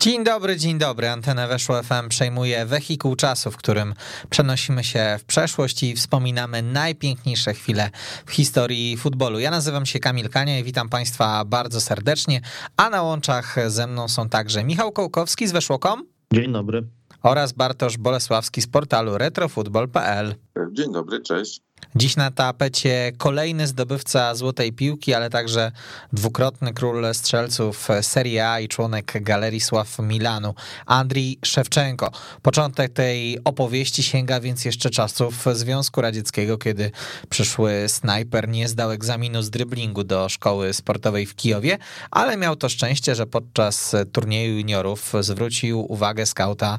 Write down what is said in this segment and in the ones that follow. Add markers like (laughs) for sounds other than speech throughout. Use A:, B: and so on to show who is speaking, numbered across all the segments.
A: Dzień dobry, dzień dobry. Antenę Weszło FM przejmuje wehikuł czasu, w którym przenosimy się w przeszłość i wspominamy najpiękniejsze chwile w historii futbolu. Ja nazywam się Kamil Kania i witam Państwa bardzo serdecznie, a na łączach ze mną są także Michał Kołkowski z Weszło.com
B: Dzień dobry.
A: oraz Bartosz Bolesławski z portalu retrofutbol.pl.
C: Dzień dobry, cześć.
A: Dziś na tapecie kolejny zdobywca złotej piłki, ale także dwukrotny król strzelców Serie A i członek Galerii Sław Milanu, Andrii Szewczenko. Początek tej opowieści sięga więc jeszcze czasów Związku Radzieckiego, kiedy przyszły snajper nie zdał egzaminu z dryblingu do szkoły sportowej w Kijowie, ale miał to szczęście, że podczas turnieju juniorów zwrócił uwagę skauta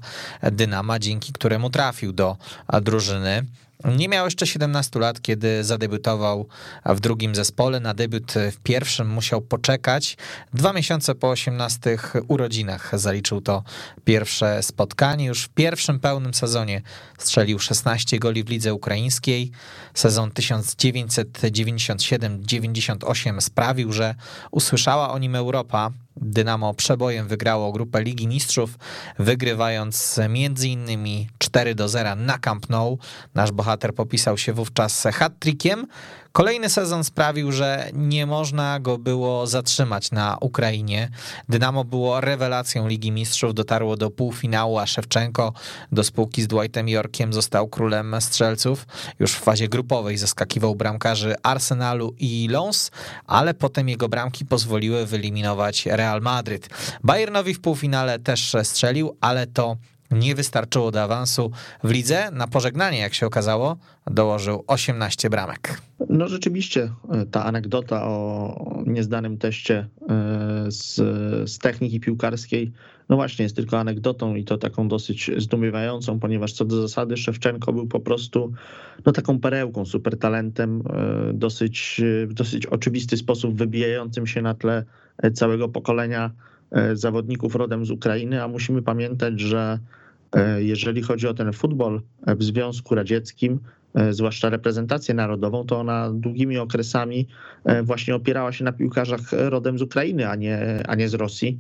A: Dynama, dzięki któremu trafił do drużyny. Nie miał jeszcze 17 lat, kiedy zadebiutował w drugim zespole. Na debiut w pierwszym musiał poczekać. Dwa miesiące po 18 urodzinach zaliczył to pierwsze spotkanie. Już w pierwszym pełnym sezonie strzelił 16 goli w lidze ukraińskiej. Sezon 1997-98 sprawił, że usłyszała o nim Europa. Dynamo przebojem wygrało grupę Ligi Mistrzów, wygrywając m.in. 4 do 0 na Camp Nou. Nasz bohater popisał się wówczas hat-trickiem. Kolejny sezon sprawił, że nie można go było zatrzymać na Ukrainie. Dynamo było rewelacją Ligi Mistrzów, dotarło do półfinału, a Szewczenko do spółki z Dwightem Yorkiem został królem strzelców. Już w fazie grupowej zaskakiwał bramkarzy Arsenalu i Lons, ale potem jego bramki pozwoliły wyeliminować Real Madryt. Bayernowi w półfinale też strzelił, ale to nie wystarczyło do awansu w lidze. Na pożegnanie, jak się okazało, dołożył 18 bramek.
B: No rzeczywiście ta anegdota o niezdanym teście e, z, z techniki piłkarskiej, no właśnie jest tylko anegdotą i to taką dosyć zdumiewającą, ponieważ co do zasady Szewczenko był po prostu no taką perełką, super talentem, e, dosyć, w dosyć oczywisty sposób wybijającym się na tle całego pokolenia e, zawodników rodem z Ukrainy, a musimy pamiętać, że jeżeli chodzi o ten futbol w Związku Radzieckim, zwłaszcza reprezentację narodową, to ona długimi okresami właśnie opierała się na piłkarzach rodem z Ukrainy, a nie, a nie z Rosji.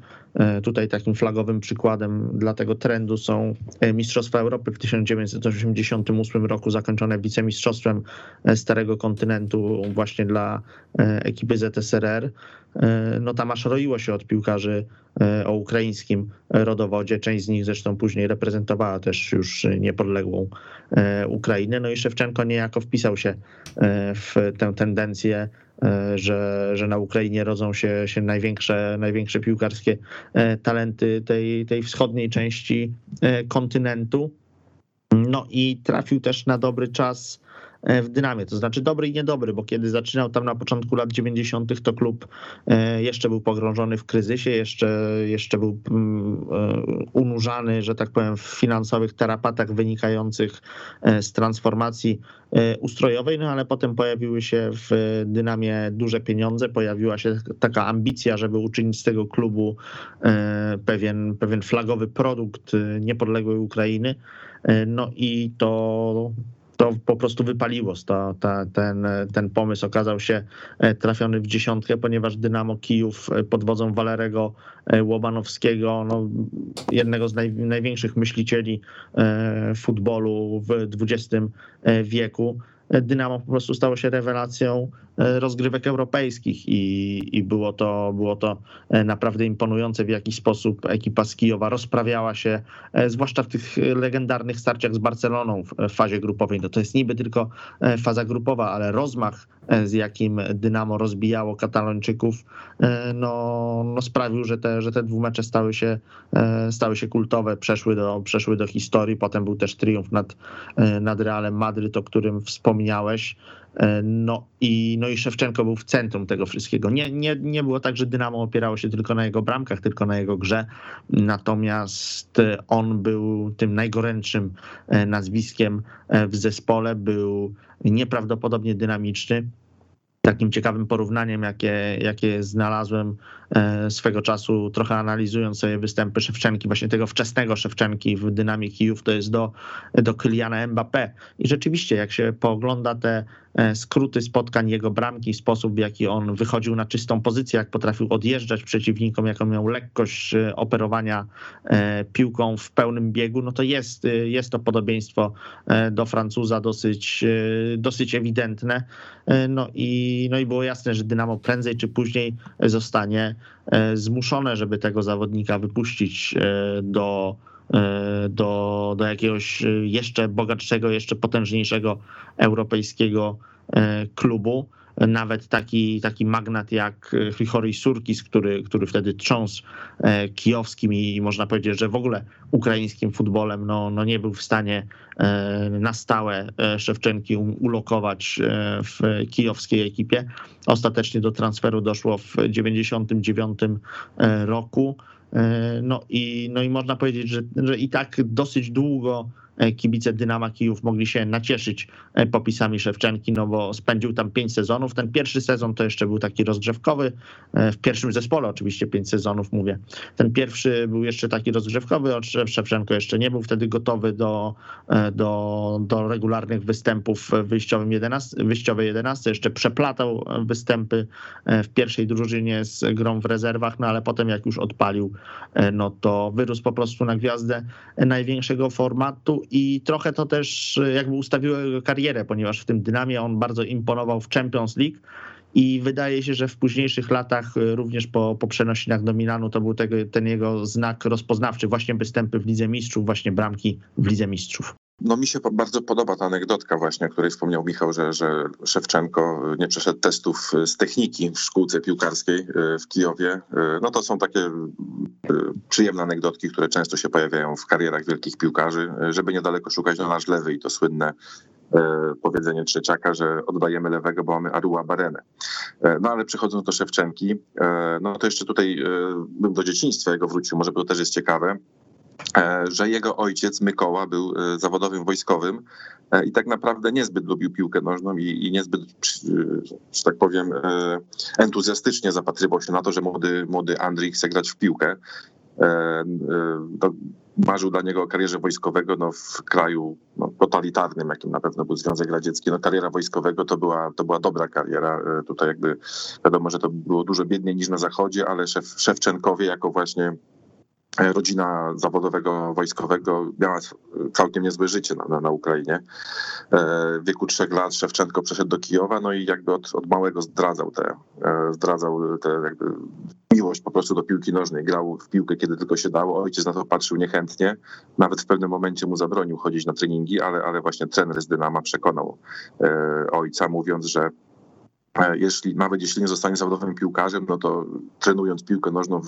B: Tutaj takim flagowym przykładem dla tego trendu są Mistrzostwa Europy w 1988 roku, zakończone wicemistrzostwem Starego Kontynentu właśnie dla ekipy ZSRR. No tam aż roiło się od piłkarzy o ukraińskim rodowodzie. Część z nich zresztą później reprezentowała też już niepodległą Ukrainę. No i Szewczenko niejako wpisał się w tę tendencję że, że na Ukrainie rodzą się, się największe, największe piłkarskie talenty tej, tej wschodniej części kontynentu. No i trafił też na dobry czas w dynamie, to znaczy dobry i niedobry, bo kiedy zaczynał tam na początku lat 90., to klub jeszcze był pogrążony w kryzysie, jeszcze, jeszcze był unurzany, że tak powiem, w finansowych tarapatach wynikających z transformacji ustrojowej, no ale potem pojawiły się w dynamie duże pieniądze, pojawiła się taka ambicja, żeby uczynić z tego klubu pewien, pewien flagowy produkt niepodległej Ukrainy. No i to to po prostu wypaliło. To, ta, ten, ten pomysł okazał się trafiony w dziesiątkę, ponieważ Dynamo Kijów pod wodzą Walerego Łobanowskiego, no, jednego z naj, największych myślicieli futbolu w XX wieku, Dynamo po prostu stało się rewelacją rozgrywek europejskich i, i było, to, było to naprawdę imponujące, w jaki sposób ekipa z Kijowa rozprawiała się, zwłaszcza w tych legendarnych starciach z Barceloną w fazie grupowej. No to jest niby tylko faza grupowa, ale rozmach, z jakim Dynamo rozbijało Katalończyków, no, no sprawił, że te, że te dwumecze stały się, stały się kultowe, przeszły do, przeszły do historii. Potem był też triumf nad, nad Realem Madryt, o którym wspomniałeś. No i, no i Szewczenko był w centrum tego wszystkiego. Nie, nie, nie było tak, że Dynamo opierało się tylko na jego bramkach, tylko na jego grze, natomiast on był tym najgorętszym nazwiskiem w zespole, był nieprawdopodobnie dynamiczny takim ciekawym porównaniem, jakie, jakie znalazłem e, swego czasu, trochę analizując sobie występy Szewczenki, właśnie tego wczesnego Szewczenki w Dynamie Kijów, to jest do, do Kyliana Mbappé. I rzeczywiście, jak się poogląda te e, skróty spotkań, jego bramki, sposób w jaki on wychodził na czystą pozycję, jak potrafił odjeżdżać przeciwnikom, jaką miał lekkość e, operowania piłką w pełnym biegu, no to jest, jest to podobieństwo do Francuza dosyć, dosyć ewidentne. No i, no i było jasne, że Dynamo prędzej czy później zostanie e, zmuszone, żeby tego zawodnika wypuścić e, do, e, do, do jakiegoś jeszcze bogatszego, jeszcze potężniejszego europejskiego klubu nawet taki, taki magnat jak Hrihory Surkis, który, który wtedy trząsł e, kijowskim i można powiedzieć, że w ogóle ukraińskim futbolem no, no nie był w stanie e, na stałe e, Szewczenki ulokować w kijowskiej ekipie. Ostatecznie do transferu doszło w 1999 roku. No i, no i można powiedzieć, że, że i tak dosyć długo E, kibice Dynama Kijów mogli się nacieszyć e, popisami Szewczenki, no bo spędził tam pięć sezonów. Ten pierwszy sezon to jeszcze był taki rozgrzewkowy, e, w pierwszym zespole oczywiście pięć sezonów mówię. Ten pierwszy był jeszcze taki rozgrzewkowy, Szewczenko jeszcze nie był wtedy gotowy do, do, do regularnych występów w wyjściowym 11, wyjściowej 11, jeszcze przeplatał występy w pierwszej drużynie z grą w rezerwach, no ale potem jak już odpalił, no to wyrósł po prostu na gwiazdę największego formatu i trochę to też e, jakby ustawiło jego karierę, ponieważ w tym dynamie on bardzo imponował w Champions League i wydaje się, że w późniejszych latach, e, również po, po przenosinach do Milanu, to był tego, ten jego znak rozpoznawczy, właśnie występy w Lidze Mistrzów, właśnie bramki w Lidze Mistrzów.
C: No mi się bardzo podoba ta anegdotka właśnie, o której wspomniał Michał, że, że Szewczenko nie przeszedł testów z techniki w szkółce piłkarskiej e, w Kijowie. No to są takie przyjemne anegdotki, które często się pojawiają w karierach wielkich piłkarzy, żeby niedaleko szukać na nasz lewy i to słynne powiedzenie Trzeciaka, że oddajemy lewego, bo mamy Arua Barenę. No ale przechodząc do Szewczenki, no to jeszcze tutaj bym do dzieciństwa jego wrócił, może to też jest ciekawe. E, że jego ojciec Mykoła był e, zawodowym wojskowym e, i tak naprawdę niezbyt lubił piłkę nożną i, i niezbyt, że tak powiem, entuzjastycznie zapatrywał się na to, że młody, młody Andrzej chce grać w piłkę. Marzył dla niego o karierze wojskowego no, w kraju no, totalitarnym, jakim na pewno był Związek Radziecki. No, kariera wojskowego to była, to była dobra kariera. Tutaj jakby wiadomo, że to było dużo biedniej niż na Zachodzie, ale szef, Szewczenkowie jako właśnie rodzina zawodowego wojskowego miała całkiem niezłe życie na, na, na Ukrainie. E, w wieku trzech lat Szewczenko przeszedł do Kijowa, no i jakby od, od małego zdradzał te, e, zdradzał te jakby miłość po prostu do piłki nożnej. Grał w piłkę, kiedy tylko się dało. Ojciec na to patrzył niechętnie. Nawet w pewnym momencie mu zabronił chodzić na treningi, ale, ale właśnie trener z Dynama przekonał ojca, mówiąc, że E, jeśli, nawet jeśli nie zostanie zawodowym piłkarzem, no to trenując piłkę nożną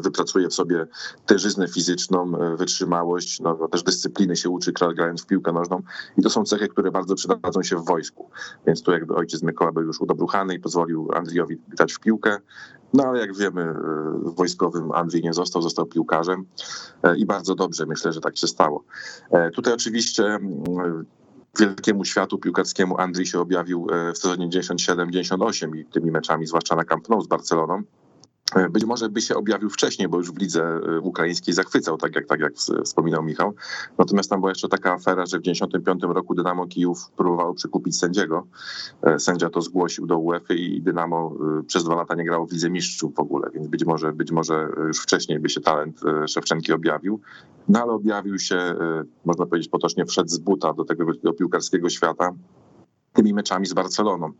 C: wypracuje w sobie terzyznę fizyczną, e, wytrzymałość, no, no też dyscypliny się uczy grając w piłkę nożną i to są cechy, które bardzo przydadzą się w wojsku. Więc tu jakby ojciec Mykoła był już udobruchany i pozwolił Andriowi grać w piłkę. No ale jak wiemy, e, w wojskowym Andrzej nie został, został piłkarzem i bardzo dobrze, myślę, że tak się stało. Tutaj oczywiście wielkiemu światu piłkarskiemu Andrzej się objawił e, w sezonie 97-98 i tymi meczami, zwłaszcza na Camp Nou z Barceloną. E, być może by się objawił wcześniej, bo już w lidze e, ukraińskiej zachwycał, tak jak, tak jak wspominał Michał. Natomiast tam była jeszcze taka afera, że w 1995 roku Dynamo Kijów próbowało przekupić sędziego. E, sędzia to zgłosił do UEFA i Dynamo przez dwa lata nie grało w Lidze Mistrzów w ogóle, więc być może, być może już wcześniej by się talent Szewczenki objawił. No ale objawił się, można powiedzieć potocznie, wszedł z buta do tego do piłkarskiego świata tymi meczami z Barceloną.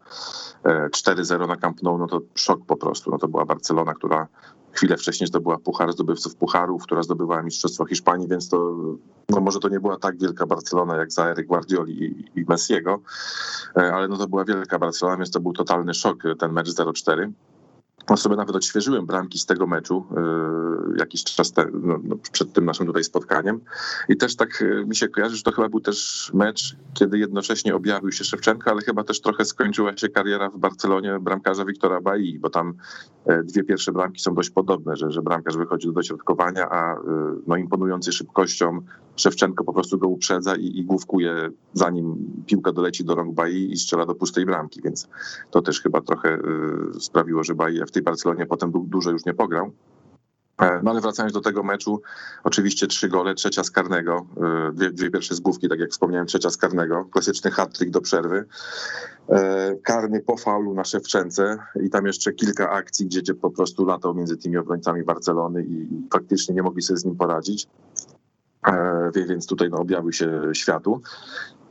C: 4-0 e, na Camp Nou, no to szok po prostu. No to była Barcelona, która chwilę wcześniej zdobyła puchar zdobywców pucharów, która zdobywała Mistrzostwo Hiszpanii, więc to no może to nie była tak wielka Barcelona jak za ery Guardioli i, i Messiego, e, ale no to była wielka Barcelona, więc to był totalny szok ten mecz 0-4. No sobie nawet odświeżyłem bramki z tego meczu yy, jakiś czas te, no, no, przed tym naszym tutaj spotkaniem. I też tak yy, mi się kojarzy, że to chyba był też mecz, kiedy jednocześnie objawił się Szewczenko, ale chyba też trochę skończyła się kariera w Barcelonie bramkarza Wiktora Bai, bo tam yy, dwie pierwsze bramki są dość podobne, że, że bramkarz wychodzi do dośrodkowania, a no, imponujący szybkością Szewczenko po prostu go uprzedza i, i główkuje zanim piłka doleci do rąk Bai i strzela do pustej bramki, więc to też chyba trochę sprawiło, że Bai w tej Barcelonie potem du- dużo już nie pograł. E, No ale wracając do tego meczu, oczywiście trzy gole, trzecia z karnego, e, dwie, dwie pierwsze z główki, tak jak wspomniałem, trzecia z karnego, klasyczny hat-trick do przerwy. E, Karny po faulu na Szewczence i tam jeszcze kilka akcji, gdzie, gdzie po prostu latał między tymi obrońcami Barcelony i, faktycznie nie mogli sobie z nim poradzić. Więc tutaj no, objawił się światu.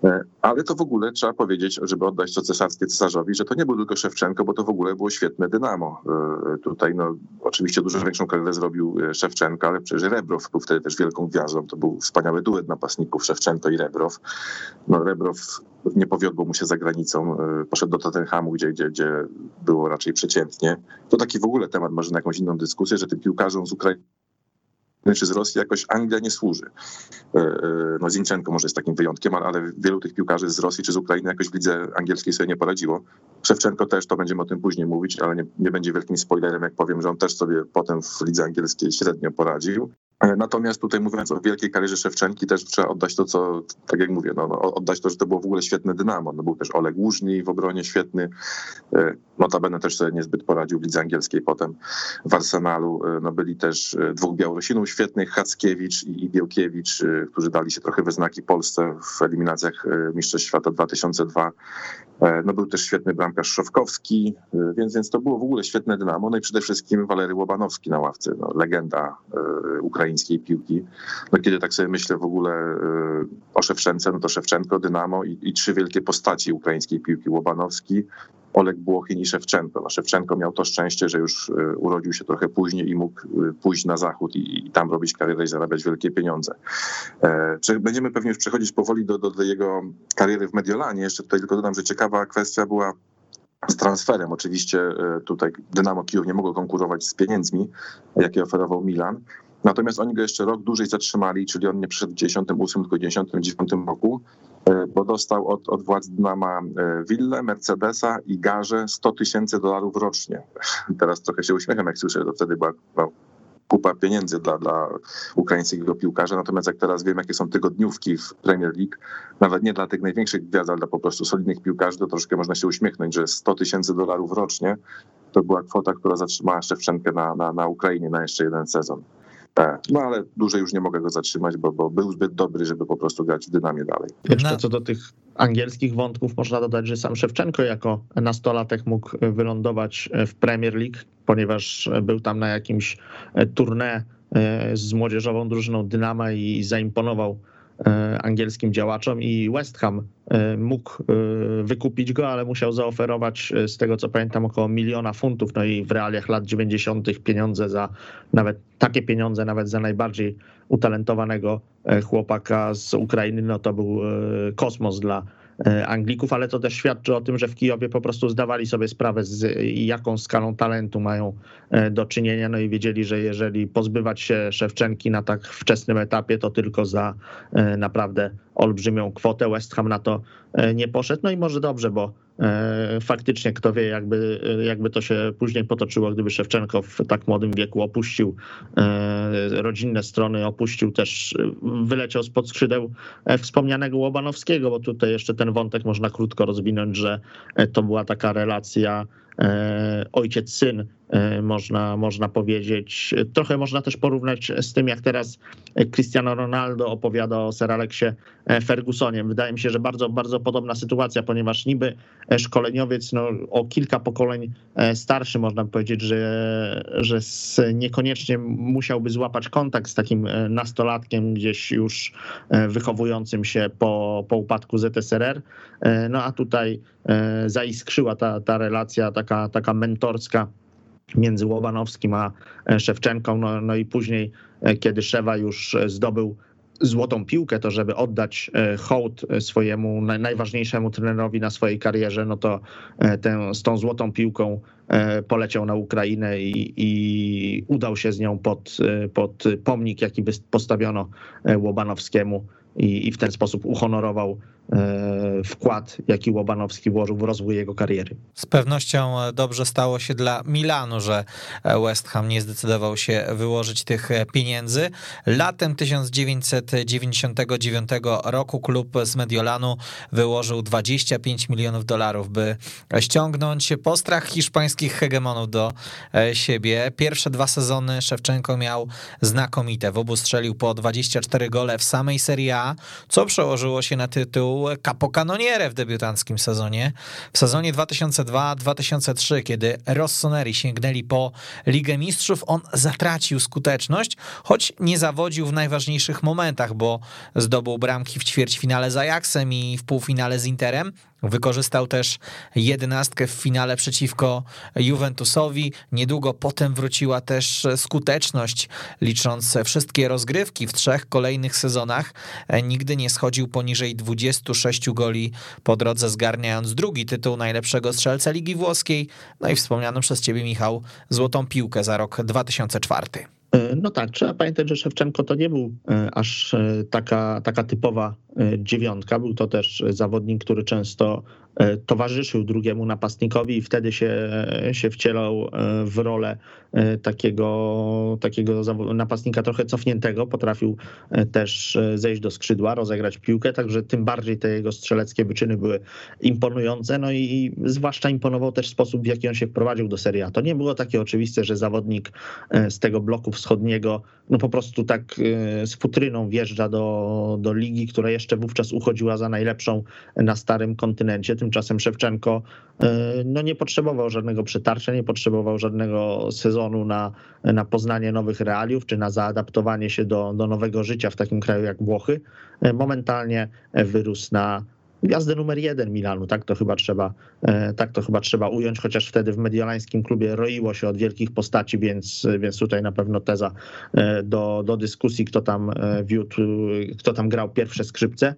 C: E, Ale to w ogóle trzeba powiedzieć, żeby oddać to cesarskie cesarzowi, że to nie był tylko Szewczenko, bo to w ogóle było świetne dynamo. E, Tutaj no, oczywiście dużo większą karierę zrobił e, Szewczenko, ale przecież Rebrow był wtedy też wielką gwiazdą. To był wspaniały duet napastników Szewczenko i Rebrow. No, Rebrow nie powiodło mu się za granicą, poszedł do Tottenhamu, gdzie, gdzie, gdzie było raczej przeciętnie. To taki w ogóle temat może na jakąś inną dyskusję, że tym piłkarzom z Ukrainy czy z Rosji jakoś Anglia nie służy. E, e, No Zinchenko może jest takim wyjątkiem, ale- wielu tych piłkarzy z Rosji czy z Ukrainy jakoś w lidze angielskiej sobie nie poradziło. Szewczenko też, to będziemy o tym później mówić, ale nie, nie będzie wielkim spoilerem, jak powiem, że on też sobie potem w lidze angielskiej średnio poradził. E, Natomiast tutaj mówiąc o wielkiej karierze Szewczenki, też trzeba oddać to, co, tak jak mówię, no, no, oddać to, że to było w ogóle świetne dynamo. No, był też Oleg Łużny w obronie świetny. E, Notabene też sobie niezbyt poradził w lidze angielskiej potem w Arsenalu. E, No, byli też dwóch Białorusinów świetnych, Hackiewicz i e, którzy dali się trochę we znaki Polsce w eliminacjach Mistrzostw Świata 2002. E, No, był też świetny bramkarz Szowkowski, e, więc, więc to było w ogóle świetne dynamo. No i przede wszystkim Walery Łobanowski na ławce, no, legenda e, ukraińskiej piłki. No, kiedy tak sobie myślę w ogóle o Szewczence, no to Szewczenko, Dynamo i, i trzy wielkie postaci ukraińskiej piłki, Łobanowski, Oleg Błochin i Szewczenko. No, Szewczenko miał to szczęście, że już e, urodził się trochę później i mógł e, pójść na zachód i, i tam robić karierę i zarabiać wielkie pieniądze. E, Będziemy pewnie już przechodzić powoli do, do, do jego kariery w Mediolanie. Jeszcze tutaj tylko dodam, że ciekawa kwestia była z transferem. Oczywiście tutaj Dynamo Kijów nie mogło konkurować z pieniędzmi, jakie oferował Milan. Natomiast oni go jeszcze rok dłużej zatrzymali, czyli on nie przyszedł w 98, tylko w 99 roku, bo dostał od, od władz Dynama e, willę, Mercedesa i garze 100 tysięcy dolarów rocznie. (laughs) Teraz trochę się uśmiecham, jak słyszę, że wtedy była kupa pieniędzy dla, dla ukraińskiego piłkarza. Natomiast jak teraz wiem, jakie są tygodniówki w Premier League, nawet nie dla tych największych gwiazd, ale dla po prostu solidnych piłkarzy, to troszkę można się uśmiechnąć, że 100 tysięcy dolarów rocznie to była kwota, która zatrzymała Szewczenkę na, na, na Ukrainie na jeszcze jeden sezon. E, No ale dłużej już nie mogę go zatrzymać, bo, bo był zbyt dobry, żeby po prostu grać w dynamie dalej.
B: Jeszcze co do tych angielskich wątków, można dodać, że sam Szewczenko jako nastolatek mógł wylądować w Premier League, ponieważ był tam na jakimś tournée e, z młodzieżową drużyną Dynama i zaimponował e, angielskim działaczom i West Ham e, mógł e, wykupić go, ale musiał zaoferować e, z tego co pamiętam około miliona funtów, no i w realiach lat 90. pieniądze za nawet takie pieniądze, nawet za najbardziej utalentowanego e, chłopaka z Ukrainy, no to był e, kosmos dla e, Anglików, ale to też świadczy o tym, że w Kijowie po prostu zdawali sobie sprawę z jaką skalą talentu mają e, do czynienia, no i wiedzieli, że jeżeli pozbywać się Szewczenki na tak wczesnym etapie, to tylko za e, naprawdę olbrzymią kwotę. West Ham na to e, nie poszedł, no i może dobrze, bo e, faktycznie kto wie, jakby, jakby to się później potoczyło, gdyby Szewczenko w tak młodym wieku opuścił e, rodzinne strony, opuścił też, e, wyleciał spod skrzydeł e, wspomnianego Łobanowskiego, bo tutaj jeszcze ten wątek można krótko rozwinąć, że e, to była taka relacja e, ojciec-syn, e, można, można powiedzieć. Trochę można też porównać z tym, jak teraz Cristiano Ronaldo opowiada o Sir Aleksie e, Fergusonie. Wydaje mi się, że bardzo, bardzo podobna sytuacja, ponieważ niby szkoleniowiec no, o kilka pokoleń starszy, można powiedzieć, że, że niekoniecznie musiałby złapać kontakt z takim nastolatkiem gdzieś już wychowującym się po, po upadku ZSRR. No a tutaj zaiskrzyła ta, ta relacja taka, taka mentorska między Łobanowskim a e, Szewczenką. No, no i później, e, kiedy Szewa już e, zdobył złotą piłkę, to żeby oddać hołd swojemu najważniejszemu trenerowi na swojej karierze, no to tę, z tą złotą piłką poleciał na Ukrainę i, i udał się z nią pod, pod pomnik, jaki postawiono Łobanowskiemu i, i w ten sposób uhonorował E, wkład, jaki Łobanowski włożył w rozwój jego kariery.
A: Z pewnością dobrze stało się dla Milanu, że West Ham nie zdecydował się wyłożyć tych pieniędzy. Latem 1999 roku klub z Mediolanu wyłożył 25 milionów dolarów, by ściągnąć postrach hiszpańskich hegemonów do siebie. Pierwsze dwa sezony Szewczenko miał znakomite. W obu strzelił po 24 gole w samej Serie A, co przełożyło się na tytuł capocanoniere w debiutanckim sezonie. W sezonie 2002-2003, kiedy Rossoneri sięgnęli po Ligę Mistrzów, on zatracił skuteczność, choć nie zawodził w najważniejszych momentach, bo zdobył bramki w ćwierćfinale z Ajaxem i w półfinale z Interem, Wykorzystał też jedenastkę w finale przeciwko Juventusowi. Niedługo potem wróciła też skuteczność, licząc wszystkie rozgrywki w trzech kolejnych sezonach. Nigdy nie schodził poniżej 26 goli po drodze, zgarniając drugi tytuł najlepszego strzelca Ligi Włoskiej. No i wspomniano przez ciebie, Michał, złotą piłkę za rok 2004.
B: No tak, trzeba pamiętać, że Szewczenko to nie był e, aż e, taka, taka typowa e, dziewiątka. Był to też zawodnik, który często E, towarzyszył drugiemu napastnikowi i wtedy się, się wcielał e, w rolę e, takiego, takiego napastnika trochę cofniętego. Potrafił też zejść do skrzydła, rozegrać piłkę, także tym bardziej te jego strzeleckie wyczyny były imponujące. No i zwłaszcza imponował też sposób, w jaki on się wprowadził do Serii A. To nie było takie oczywiste, że zawodnik z tego bloku wschodniego no po prostu tak z futryną wjeżdża do, do ligi, która jeszcze wówczas uchodziła za najlepszą na starym kontynencie Tymczasem Szewczenko e, no, nie potrzebował żadnego przetarcia, nie potrzebował żadnego sezonu na, na poznanie nowych realiów czy na zaadaptowanie się do, do nowego życia w takim kraju jak Włochy. E, momentalnie wyrósł na gwiazdę numer jeden Milanu, tak to chyba trzeba, e, tak to chyba trzeba ująć, chociaż wtedy w mediolańskim klubie roiło się od wielkich postaci, więc, więc tutaj na pewno teza e, do, do dyskusji, kto tam e, wiódł, kto tam grał pierwsze skrzypce.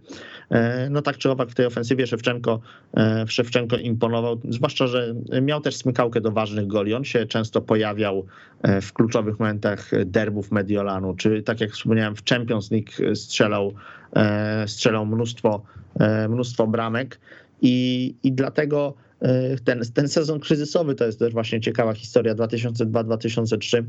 B: No tak czy owak w tej ofensywie Szewczenko, Szewczenko imponował, zwłaszcza, że miał też smykałkę do ważnych goli. On się często pojawiał w kluczowych momentach derbów Mediolanu, czy tak jak wspomniałem w Champions League strzelał, strzelał mnóstwo E, mnóstwo bramek. I, i dlatego e, ten, ten sezon kryzysowy to jest też właśnie ciekawa historia. 2002-2003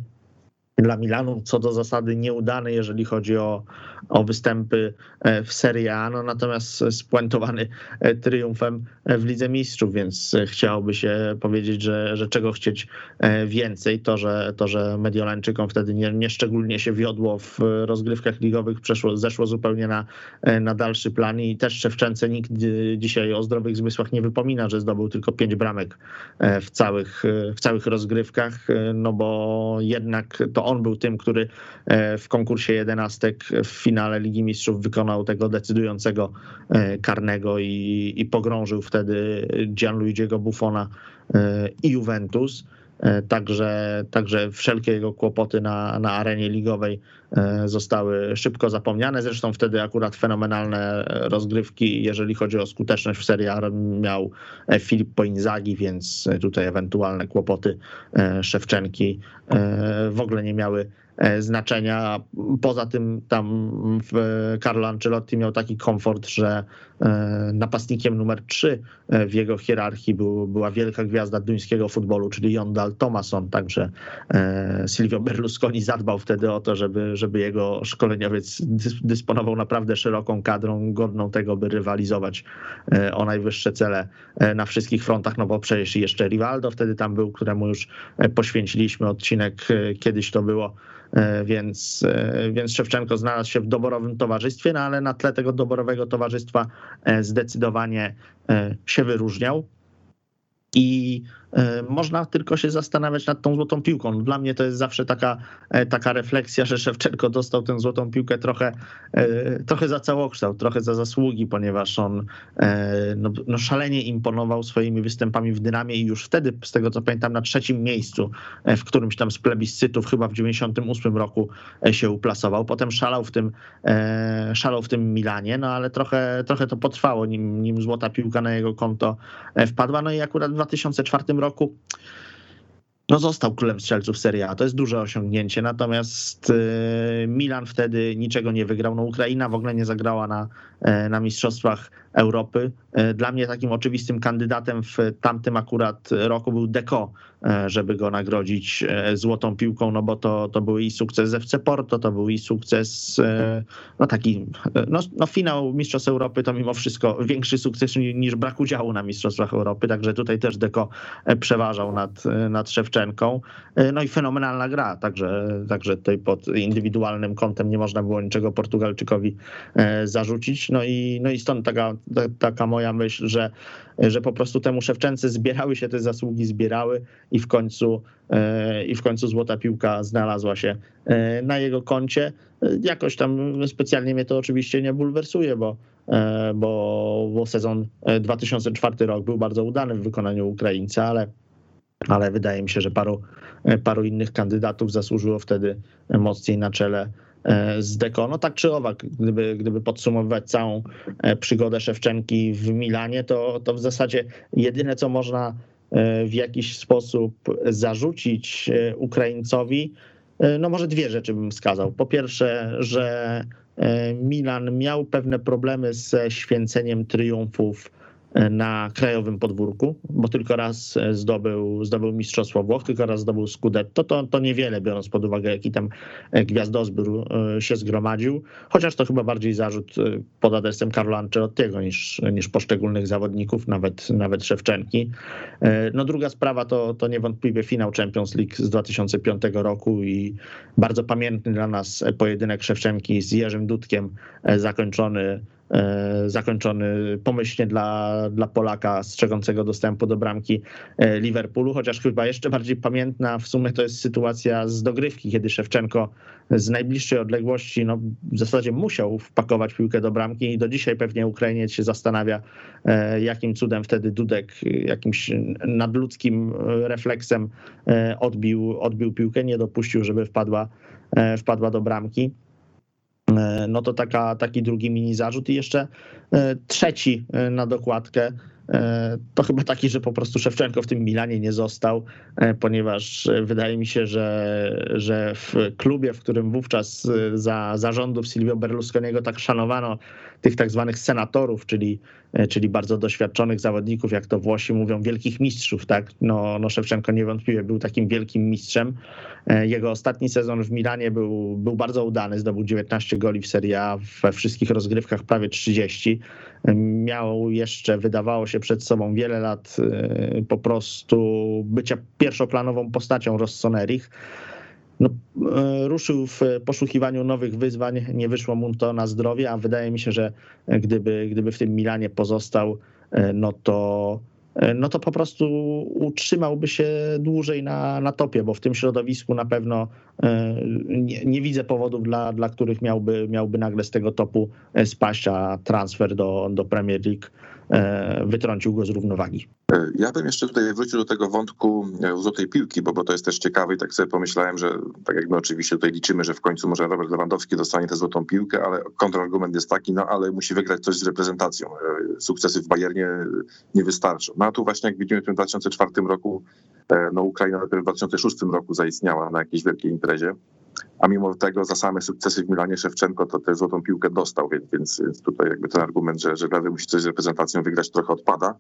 B: dla Milanu, co do zasady nieudany, jeżeli chodzi o, o występy e, w Serie A, no natomiast spuentowany e, triumfem w Lidze Mistrzów, więc chciałoby się powiedzieć, że, że czego chcieć e, więcej. To, że, to, że Mediolańczykom wtedy nie, nie szczególnie się wiodło w rozgrywkach ligowych, przeszło, zeszło zupełnie na, na dalszy plan. I też Szewczence nikt dzisiaj o zdrowych zmysłach nie wypomina, że zdobył tylko pięć bramek w całych, w całych rozgrywkach, no bo jednak to on był tym, który e, w konkursie jedenastek w finale Ligi Mistrzów wykonał tego decydującego e, karnego i, i pogrążył wtedy Gianluigiego Buffona e, i Juventus. Także, także wszelkie jego kłopoty na, na arenie ligowej zostały szybko zapomniane. Zresztą wtedy akurat fenomenalne rozgrywki, jeżeli chodzi o skuteczność w Serie A, miał Filippo Inzaghi, więc tutaj ewentualne kłopoty Szewczenki w ogóle nie miały E, znaczenia. Poza tym tam Carlo Ancelotti miał taki komfort, że e, napastnikiem numer 3 e, w jego hierarchii był, była wielka gwiazda duńskiego futbolu, czyli Jondal Thomason, także Silvio Berlusconi zadbał wtedy o to, żeby, żeby jego szkoleniowiec dysponował naprawdę szeroką kadrą, godną tego, by rywalizować o najwyższe cele na wszystkich frontach, no bo przecież jeszcze Rivaldo wtedy tam był, któremu już poświęciliśmy odcinek, kiedyś to było, E, więc, e, więc Szewczenko znalazł się w doborowym towarzystwie, no ale na tle tego doborowego towarzystwa e, zdecydowanie się wyróżniał. I e, można tylko się zastanawiać nad tą złotą piłką. Dla mnie to jest zawsze taka, e, taka refleksja, że Szewczenko dostał tę złotą piłkę trochę, e, trochę za całokształt, trochę za zasługi, ponieważ on e, no, no szalenie imponował swoimi występami w Dynamie i już wtedy, z tego co pamiętam, na trzecim miejscu e, w którymś tam z plebiscytów, chyba w 98 roku e, się uplasował. Potem szalał w tym, e, szalał w tym Milanie, no ale trochę, trochę to potrwało, nim, nim złota piłka na jego konto e, wpadła. No i akurat w 2004 roku no został królem strzelców Serie A. To jest duże osiągnięcie, natomiast e, Milan wtedy niczego nie wygrał. No Ukraina w ogóle nie zagrała na, e, na Mistrzostwach Europy. E, Dla mnie takim oczywistym kandydatem w tamtym akurat roku był Deco, e, żeby go nagrodzić e, złotą piłką, no bo to, to był i sukces z FC Porto, to był i sukces, no taki, no, no finał Mistrzostw Europy to mimo wszystko większy sukces ni- niż brak udziału na Mistrzostwach Europy, także tutaj też Deco przeważał nad, nad Szewczenką. No i fenomenalna gra, także, także tutaj pod indywidualnym kątem nie można było niczego Portugalczykowi zarzucić. No i, no i stąd taka, ta, taka moja myśl, że, że po prostu temu Szewczence zbierały się te zasługi, zbierały i w końcu, e, i w końcu złota piłka znalazła się e, na jego koncie. Jakoś tam specjalnie mnie to oczywiście nie bulwersuje, bo, e, bo, bo sezon e, 2004 rok był bardzo udany w wykonaniu Ukraińca, ale ale wydaje mi się, że paru, paru innych kandydatów zasłużyło wtedy mocniej na czele z Deko. No tak czy owak, gdyby, gdyby podsumowywać całą e, przygodę Szewczenki w Milanie, to, to w zasadzie jedyne, co można e, w jakiś sposób zarzucić e, Ukraińcowi, e, no może dwie rzeczy bym wskazał. Po pierwsze, że e, Milan miał pewne problemy ze święceniem triumfów na krajowym podwórku, bo tylko raz zdobył, zdobył Mistrzostwo Włoch, tylko raz zdobył Scudetto, to, to niewiele, biorąc pod uwagę, jaki tam gwiazdozbiór e, się zgromadził, chociaż to chyba bardziej zarzut e, pod adresem Carlo Ancelottiego niż, niż poszczególnych zawodników, nawet, nawet Szewczenki. E, No druga sprawa to, to niewątpliwie finał Champions League z 2005 roku i bardzo pamiętny dla nas pojedynek Szewczenki z Jerzym Dudkiem, e, zakończony e, zakończony pomyślnie dla, dla Polaka strzegącego dostępu do bramki e, Liverpoolu, chociaż chyba jeszcze bardziej pamiętna w sumie to jest sytuacja z dogrywki, kiedy Szewczenko z najbliższej odległości no, w zasadzie musiał wpakować piłkę do bramki i do dzisiaj pewnie Ukrainiec się zastanawia, e, jakim cudem wtedy Dudek e, jakimś nadludzkim e, refleksem e, odbił, odbił piłkę, nie dopuścił, żeby wpadła, e, wpadła do bramki. E, No to taka, taki drugi mini zarzut. I jeszcze e, trzeci e, na dokładkę to chyba taki, że po prostu Szewczenko w tym Milanie nie został, ponieważ wydaje mi się, że, że w klubie, w którym wówczas za zarządów Silvio Berlusconiego tak szanowano tych tak zwanych senatorów, czyli, e, czyli bardzo doświadczonych zawodników, jak to Włosi mówią, wielkich mistrzów, tak? No, no Szewczenko niewątpliwie był takim wielkim mistrzem. E, Jego ostatni sezon w Milanie był, był bardzo udany, zdobył 19 goli w Serie A, we wszystkich rozgrywkach prawie 30. E, Miał jeszcze, wydawało się, przed sobą wiele lat po prostu bycia pierwszoplanową postacią Rossonerich. No, e, ruszył w poszukiwaniu nowych wyzwań, nie wyszło mu to na zdrowie, a wydaje mi się, że gdyby, gdyby w tym Milanie pozostał, e, no to, e, no to po prostu utrzymałby się dłużej na, na topie, bo w tym środowisku na pewno e, nie, nie widzę powodów, dla, dla których miałby, miałby nagle z tego topu e, spaść, a transfer do, do Premier League e, wytrącił go z równowagi.
C: E, Ja bym jeszcze tutaj wrócił do tego wątku e, złotej piłki, bo, bo to jest też ciekawe i tak sobie pomyślałem, że tak jak my oczywiście tutaj liczymy, że w końcu może Robert Lewandowski dostanie tę złotą piłkę, ale kontrargument jest taki, no ale musi wygrać coś z reprezentacją. E, Sukcesy w Bayernie nie wystarczą. No a tu właśnie jak widzimy w tym 2004 roku, e, no Ukraina dopiero w 2006 roku zaistniała na jakiejś wielkiej imprezie. A mimo tego za same sukcesy w Milanie Szewczenko to tę złotą piłkę dostał, więc, więc, tutaj jakby ten argument, że, że Lewy musi coś z reprezentacją wygrać trochę odpada.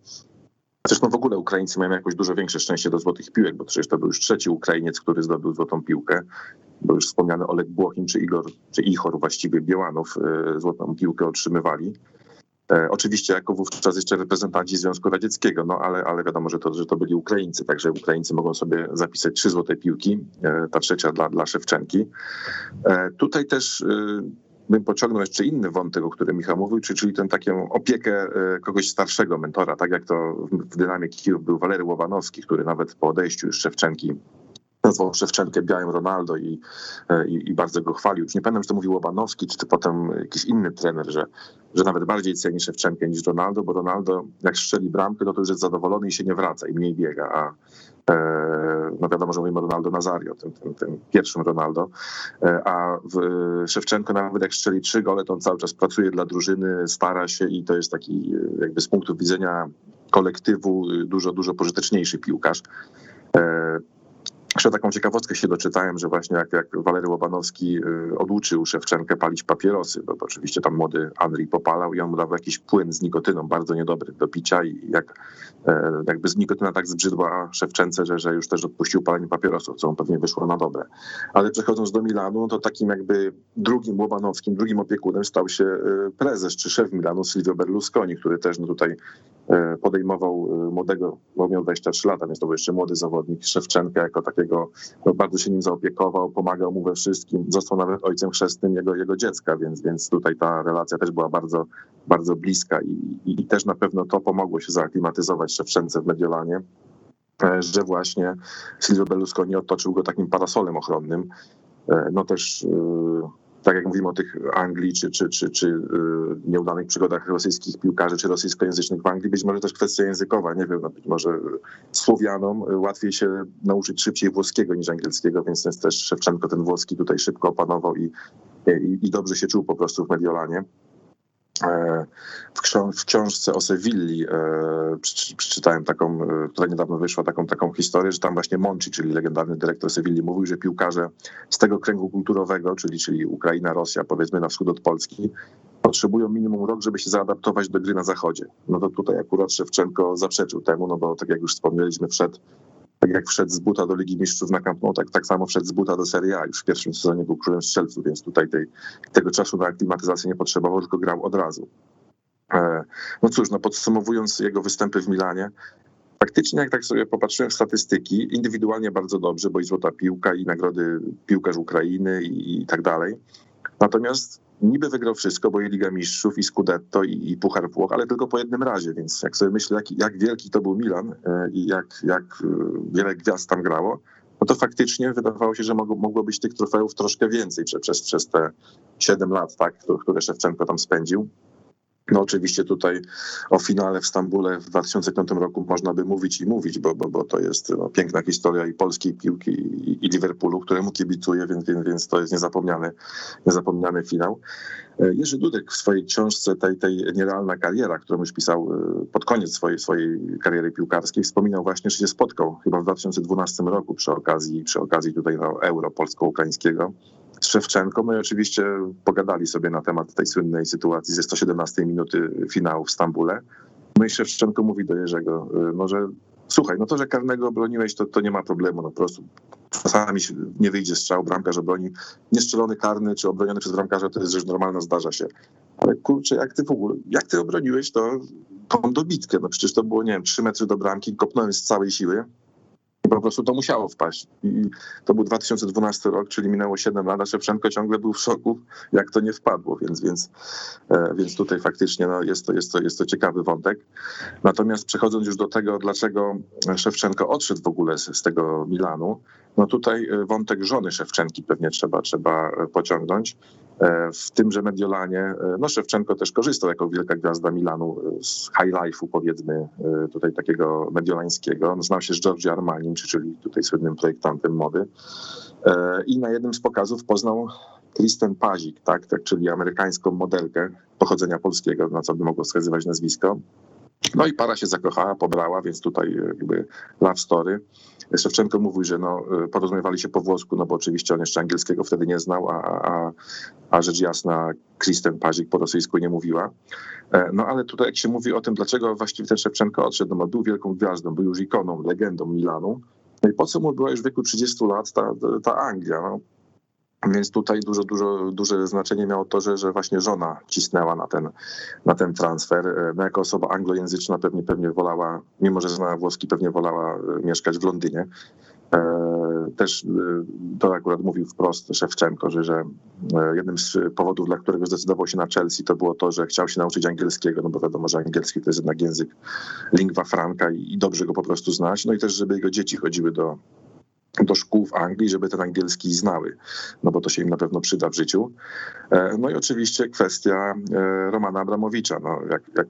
C: Zresztą w ogóle Ukraińcy mają jakoś dużo większe szczęście do złotych piłek, bo przecież to był już trzeci Ukrainiec, który zdobył złotą piłkę. Był już wspomniany Oleg Błochin czy Igor, czy Ichor właściwie Białanów e, złotą piłkę otrzymywali. E, Oczywiście jako wówczas jeszcze reprezentanci Związku Radzieckiego, no ale, ale wiadomo, że to, że to byli Ukraińcy, także Ukraińcy mogą sobie zapisać trzy złote piłki, e, ta trzecia dla, dla Szewczenki. E, Tutaj też bym pociągnął jeszcze inny wątek, o którym Michał mówił, czyli, tę taką opiekę kogoś starszego mentora, tak jak to w Dynamie Kijów był Walery Łowanowski, który nawet po odejściu już Szewczenki nazwał Szewczenkę białym Ronaldo i, e, i, i, bardzo go chwalił. Już nie pamiętam, czy to mówił Łobanowski, czy to potem jakiś inny trener, że, że nawet bardziej ceni Szewczenkę niż Ronaldo, bo Ronaldo jak strzeli bramkę, no to już jest zadowolony i się nie wraca i mniej biega, a e, no wiadomo, że mówimy o Ronaldo Nazario, tym, tym, tym pierwszym Ronaldo, e, a w Szewczenko nawet jak strzeli trzy gole, to on cały czas pracuje dla drużyny, stara się i to jest taki jakby z punktu widzenia kolektywu dużo, dużo pożyteczniejszy piłkarz. Jeszcze taką ciekawostkę się doczytałem, że właśnie jak, jak Walery Łobanowski y, oduczył Szewczenkę palić papierosy, bo oczywiście tam młody Andrii popalał i on mu jakiś płyn z nikotyną, bardzo niedobry do picia i jak e, jakby z nikotyna tak zbrzydła Szewczence, że, że już też odpuścił palenie papierosów, co on pewnie wyszło na dobre. Ale przechodząc do Milanu, to takim jakby drugim Łobanowskim, drugim opiekunem stał się y, prezes czy szef Milanu Silvio Berlusconi, który też no tutaj podejmował y, młodego, bo miał 23 lata, więc to był jeszcze młody zawodnik, Szewczenkę jako takiego no, bardzo się nim zaopiekował, pomagał mu we wszystkim, został nawet ojcem chrzestnym jego, jego dziecka, więc, więc tutaj ta relacja też była bardzo, bardzo bliska i, i, i też na pewno to pomogło się zaaklimatyzować Szewczence w Mediolanie, e, że właśnie Silvio Berlusconi otoczył go takim parasolem ochronnym. E, no też e, tak jak mówimy o tych Anglii, czy, czy, czy, czy y, nieudanych przygodach rosyjskich piłkarzy, czy rosyjskojęzycznych w Anglii, być może też kwestia językowa, nie wiem, no być może Słowianom łatwiej się nauczyć szybciej włoskiego niż angielskiego, więc też Szewczenko ten włoski tutaj szybko opanował i, i, i dobrze się czuł po prostu w Mediolanie. E, w, książ w książce o Sewilli e, przeczytałem taką, e, która niedawno wyszła, taką, taką historię, że tam właśnie Monci, czyli legendarny dyrektor Sewilli, mówił, że piłkarze z tego kręgu kulturowego, czyli, czyli Ukraina, Rosja, powiedzmy na wschód od Polski, potrzebują minimum rok, żeby się zaadaptować do gry na zachodzie. No to tutaj akurat Szewczenko zaprzeczył temu, no bo tak jak już wspomnieliśmy, wszedł tak jak wszedł z buta do Ligi Mistrzów na Camp Nou, tak, tak samo wszedł z buta do Serie A. Już w pierwszym sezonie był królem strzelców, więc tutaj tej, tego czasu na aklimatyzację nie potrzebował, tylko grał od razu. E, no cóż, no podsumowując jego występy w Milanie, faktycznie jak tak sobie popatrzyłem w statystyki, indywidualnie bardzo dobrze, bo i złota piłka, i nagrody piłkarz Ukrainy i, i tak dalej. Natomiast niby wygrał wszystko, bo i Liga Mistrzów, i Scudetto, i, i Puchar Włoch, ale tylko po jednym razie, więc jak sobie myślę, jak, jak wielki to był Milan e, i jak, jak e, wiele gwiazd tam grało, no to faktycznie wydawało się, że mogło, mogło być tych trofeów troszkę więcej przez, przez te 7 lat, tak, które Szewczenko tam spędził. No oczywiście tutaj o finale w Stambule w 2005 roku można by mówić i mówić, bo, bo, bo to jest no, piękna historia i polskiej piłki i, i Liverpoolu, któremu kibicuję, więc, więc, więc to jest niezapomniany, niezapomniany finał. E, Jerzy Dudek w swojej książce tej, tej nierealna kariera, którą już pisał e, pod koniec swojej, swojej kariery piłkarskiej, wspominał właśnie, że się spotkał chyba w 2012 roku przy okazji, przy okazji tutaj no, euro polsko-ukraińskiego z Szewczenką. No i oczywiście pogadali sobie na temat tej słynnej sytuacji ze 117 minuty finału w Stambule. No i Szewczenko mówi do Jerzego, y, no że słuchaj, no to, że karnego obroniłeś, to, to nie ma problemu, no po prostu czasami nie wyjdzie strzał, bramkarz obroni. Niestrzelony karny czy obroniony przez bramkarza to jest rzecz normalna, zdarza się. Ale kurczę, jak ty w ogóle, jak ty obroniłeś to tą dobitkę, no przecież to było, nie wiem, trzy metry do bramki, kopnąłem z całej siły, po prostu to musiało wpaść. I to był 2012 rok, czyli minęło 7 lat, a Szewczenko ciągle był w szoku, jak to nie wpadło, więc, więc, e, więc tutaj faktycznie no, jest, to, jest, to, jest to ciekawy wątek. Natomiast przechodząc już do tego, dlaczego Szewczenko odszedł w ogóle z, z tego Milanu, no tutaj e, wątek żony Szewczenki pewnie trzeba, trzeba e, pociągnąć. E, w tymże Mediolanie, no Szewczenko też korzystał jako wielka gwiazda Milanu z high life'u powiedzmy tutaj takiego mediolańskiego. No, znał się z Giorgio Armani, czyli tutaj słynnym projektantem mody. I na jednym z pokazów poznał Kristen Pazik, tak, tak, czyli amerykańską modelkę pochodzenia polskiego, na co by mogło wskazywać nazwisko. No i para się zakochała, pobrała, więc tutaj jakby love story. Szewczenko mówił, że no, porozumiewali się po włosku, no bo oczywiście on jeszcze angielskiego wtedy nie znał, a, a, a rzecz jasna Kristen Pazik po rosyjsku nie mówiła. E, no ale tutaj jak się mówi o tym, dlaczego właściwie ten Szewczenko odszedł, no był wielką gwiazdą, był już ikoną, legendą Milanu, no i po co mu była już w wieku 30 lat ta, ta Anglia? No, więc tutaj dużo, dużo, duże znaczenie miało to, że, że właśnie żona cisnęła na ten, na ten transfer. No jako osoba anglojęzyczna pewnie, pewnie wolała, mimo że znała włoski, pewnie wolała e, mieszkać w Londynie. Też to akurat mówił wprost Szewczenko, że, że jednym z powodów, dla którego zdecydował się na Chelsea, to było to, że chciał się nauczyć angielskiego, no bo wiadomo, że angielski to jest jednak język lingua franca i dobrze go po prostu znać. No i też, żeby jego dzieci chodziły do, do szkół w Anglii, żeby ten angielski znały, no bo to się im na pewno przyda w życiu. No i oczywiście kwestia Romana Abramowicza. No jak, jak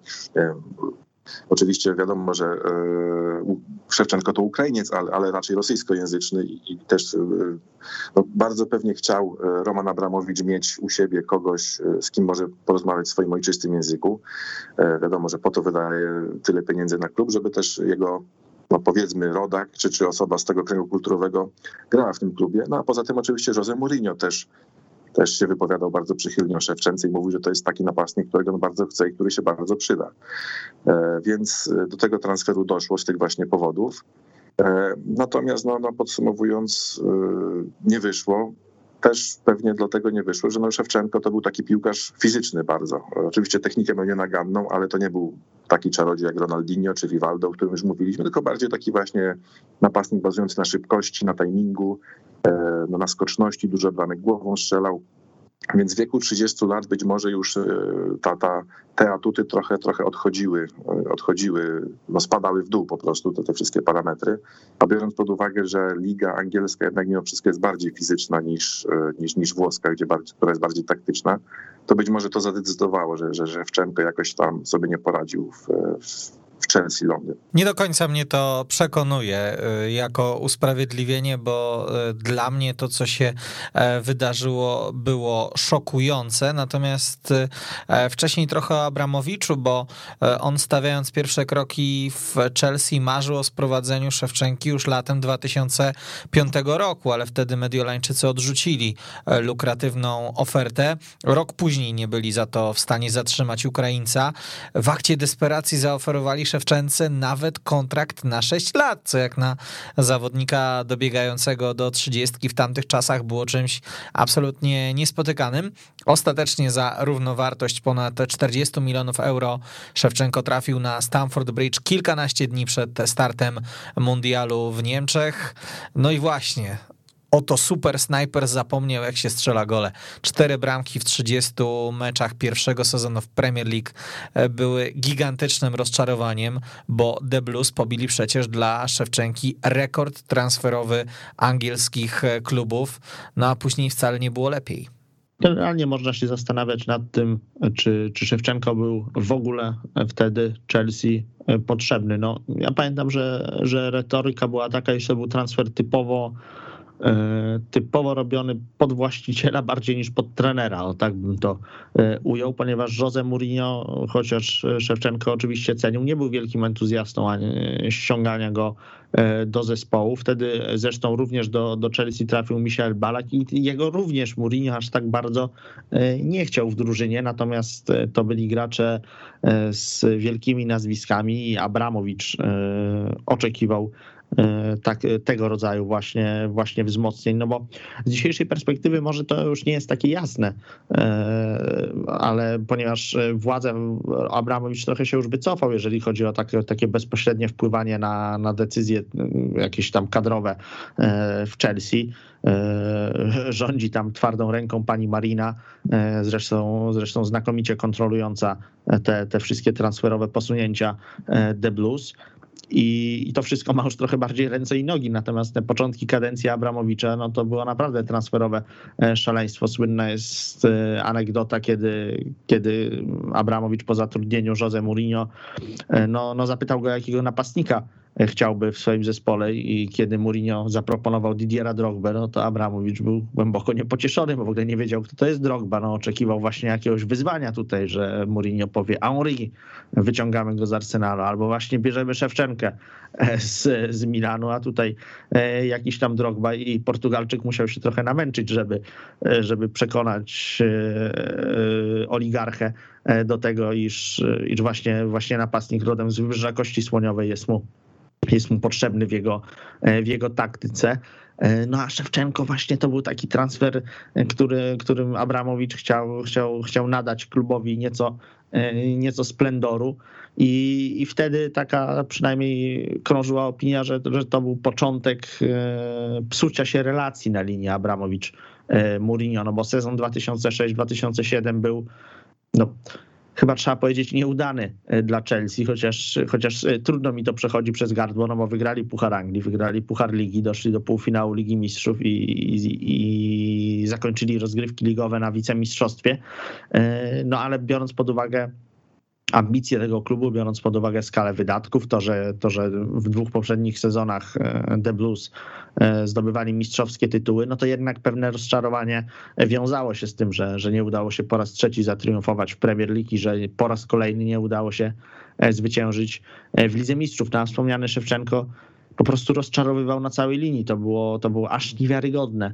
C: Oczywiście wiadomo, że Szewczenko to Ukrainiec, ale, ale raczej rosyjskojęzyczny i, i też no, bardzo pewnie chciał Roman Abramowicz mieć u siebie kogoś, z kim może porozmawiać w swoim ojczystym języku. Wiadomo, że po to wydaje tyle pieniędzy na klub, żeby też jego no powiedzmy rodak, czy, czy osoba z tego kręgu kulturowego grała w tym klubie. No a poza tym oczywiście Jose Mourinho też, też się wypowiadał bardzo przychylnie o Szewczence i mówił, że to jest taki napastnik, którego on bardzo chce i który się bardzo przyda. Więc do tego transferu doszło z tych właśnie powodów. Natomiast no, no podsumowując, nie wyszło też pewnie dlatego nie wyszło, że no Szewczenko to był taki piłkarz fizyczny bardzo. Oczywiście technikę miał nienaganną, ale to nie był taki czarodziej jak Ronaldinho czy Rivaldo, o którym już mówiliśmy, tylko bardziej taki właśnie napastnik bazujący na szybkości, na timingu, no na skoczności, dużo bramek głową strzelał. Więc w wieku 30 lat być może już ta, ta, te atuty trochę, trochę odchodziły, odchodziły, no spadały w dół po prostu te, te wszystkie parametry. A biorąc pod uwagę, że liga angielska jednak mimo wszystko jest bardziej fizyczna niż, niż, niż włoska, gdzie bardziej, która jest bardziej taktyczna, to być może to zadecydowało, że, że, że Wczemko jakoś tam sobie nie poradził w Chelsea Londyn.
A: Nie do końca mnie to przekonuje jako usprawiedliwienie, bo dla mnie to, co się wydarzyło, było szokujące. Natomiast wcześniej trochę o Abramowiczu, bo on stawiając pierwsze kroki w Chelsea marzył o sprowadzeniu Szewczenki już latem 2005 roku, ale wtedy Mediolańczycy odrzucili lukratywną ofertę. Rok później nie byli za to w stanie zatrzymać Ukraińca. W akcie desperacji zaoferowali Szewczence nawet kontrakt na 6 lat, co jak na zawodnika dobiegającego do 30 w tamtych czasach było czymś absolutnie niespotykanym. Ostatecznie za równowartość ponad 40 milionów euro Szewczenko trafił na Stamford Bridge kilkanaście dni przed startem mundialu w Niemczech. No i właśnie, Oto super snajper zapomniał, jak się strzela gole. Cztery bramki w 30 meczach pierwszego sezonu w Premier League były gigantycznym rozczarowaniem, bo The Blues pobili przecież dla Szewczenki rekord transferowy angielskich klubów, no a później wcale nie było lepiej.
B: Generalnie można się zastanawiać nad tym, czy, czy Szewczenko był w ogóle wtedy Chelsea potrzebny. No, ja pamiętam, że, że retoryka była taka, że to był transfer typowo typowo robiony pod właściciela bardziej niż pod trenera, o tak bym to ujął, ponieważ Jose Mourinho, chociaż Szewczenko oczywiście cenił, nie był wielkim entuzjastą ściągania go do zespołu. Wtedy zresztą również do, do Chelsea trafił Michel Balak i jego również Mourinho aż tak bardzo nie chciał w drużynie, natomiast to byli gracze z wielkimi nazwiskami i Abramowicz oczekiwał tak, tego rodzaju właśnie, właśnie wzmocnień, no bo z dzisiejszej perspektywy może to już nie jest takie jasne, ale ponieważ władze Abramowicz trochę się już wycofał, jeżeli chodzi o takie, takie bezpośrednie wpływanie na, na decyzje jakieś tam kadrowe w Chelsea, (laughs) rządzi tam twardą ręką pani Marina, zresztą, zresztą znakomicie kontrolująca te, te wszystkie transferowe posunięcia The Blues. I, I, to wszystko ma już trochę bardziej ręce i nogi. Natomiast te początki kadencji Abramowicza, no to było naprawdę transferowe szaleństwo. Słynna jest anegdota, kiedy, kiedy Abramowicz po zatrudnieniu Jose Mourinho no, no zapytał go, jakiego napastnika chciałby w swoim zespole i kiedy Mourinho zaproponował Didiera Drogbę, no to Abramowicz był głęboko niepocieszony, bo w ogóle nie wiedział, kto to jest Drogba. No oczekiwał właśnie jakiegoś wyzwania tutaj, że Mourinho powie Henri, wyciągamy go z Arsenalu, albo właśnie bierzemy Szewczenkę z, z Milanu, a tutaj jakiś tam Drogba i Portugalczyk musiał się trochę namęczyć, żeby, żeby przekonać oligarchę do tego, iż, iż właśnie, właśnie napastnik rodem z Wybrzeża Kości Słoniowej jest mu jest mu potrzebny w jego, w jego taktyce. No a Szewczenko właśnie to był taki transfer, który, którym Abramowicz chciał, chciał, chciał nadać klubowi nieco, nieco splendoru. I, I wtedy taka przynajmniej krążyła opinia, że, że to był początek psucia się relacji na linii Abramowicz-Mourinho, no bo sezon 2006-2007 był no, chyba trzeba powiedzieć nieudany e, dla Chelsea, chociaż, chociaż e, trudno mi to przechodzi przez gardło, no bo wygrali Puchar Anglii, wygrali Puchar Ligi, doszli do półfinału Ligi Mistrzów i, i, i zakończyli rozgrywki ligowe na wicemistrzostwie. E, no ale biorąc pod uwagę ambicje tego klubu, biorąc pod uwagę skalę wydatków, to że, to, że w dwóch poprzednich sezonach The Blues zdobywali mistrzowskie tytuły, no to jednak pewne rozczarowanie wiązało się z tym, że, że nie udało się po raz trzeci zatriumfować w Premier League i że po raz kolejny nie udało się zwyciężyć w Lidze Mistrzów. Tam wspomniany Szewczenko po prostu rozczarowywał na całej linii. To było, to było aż niewiarygodne,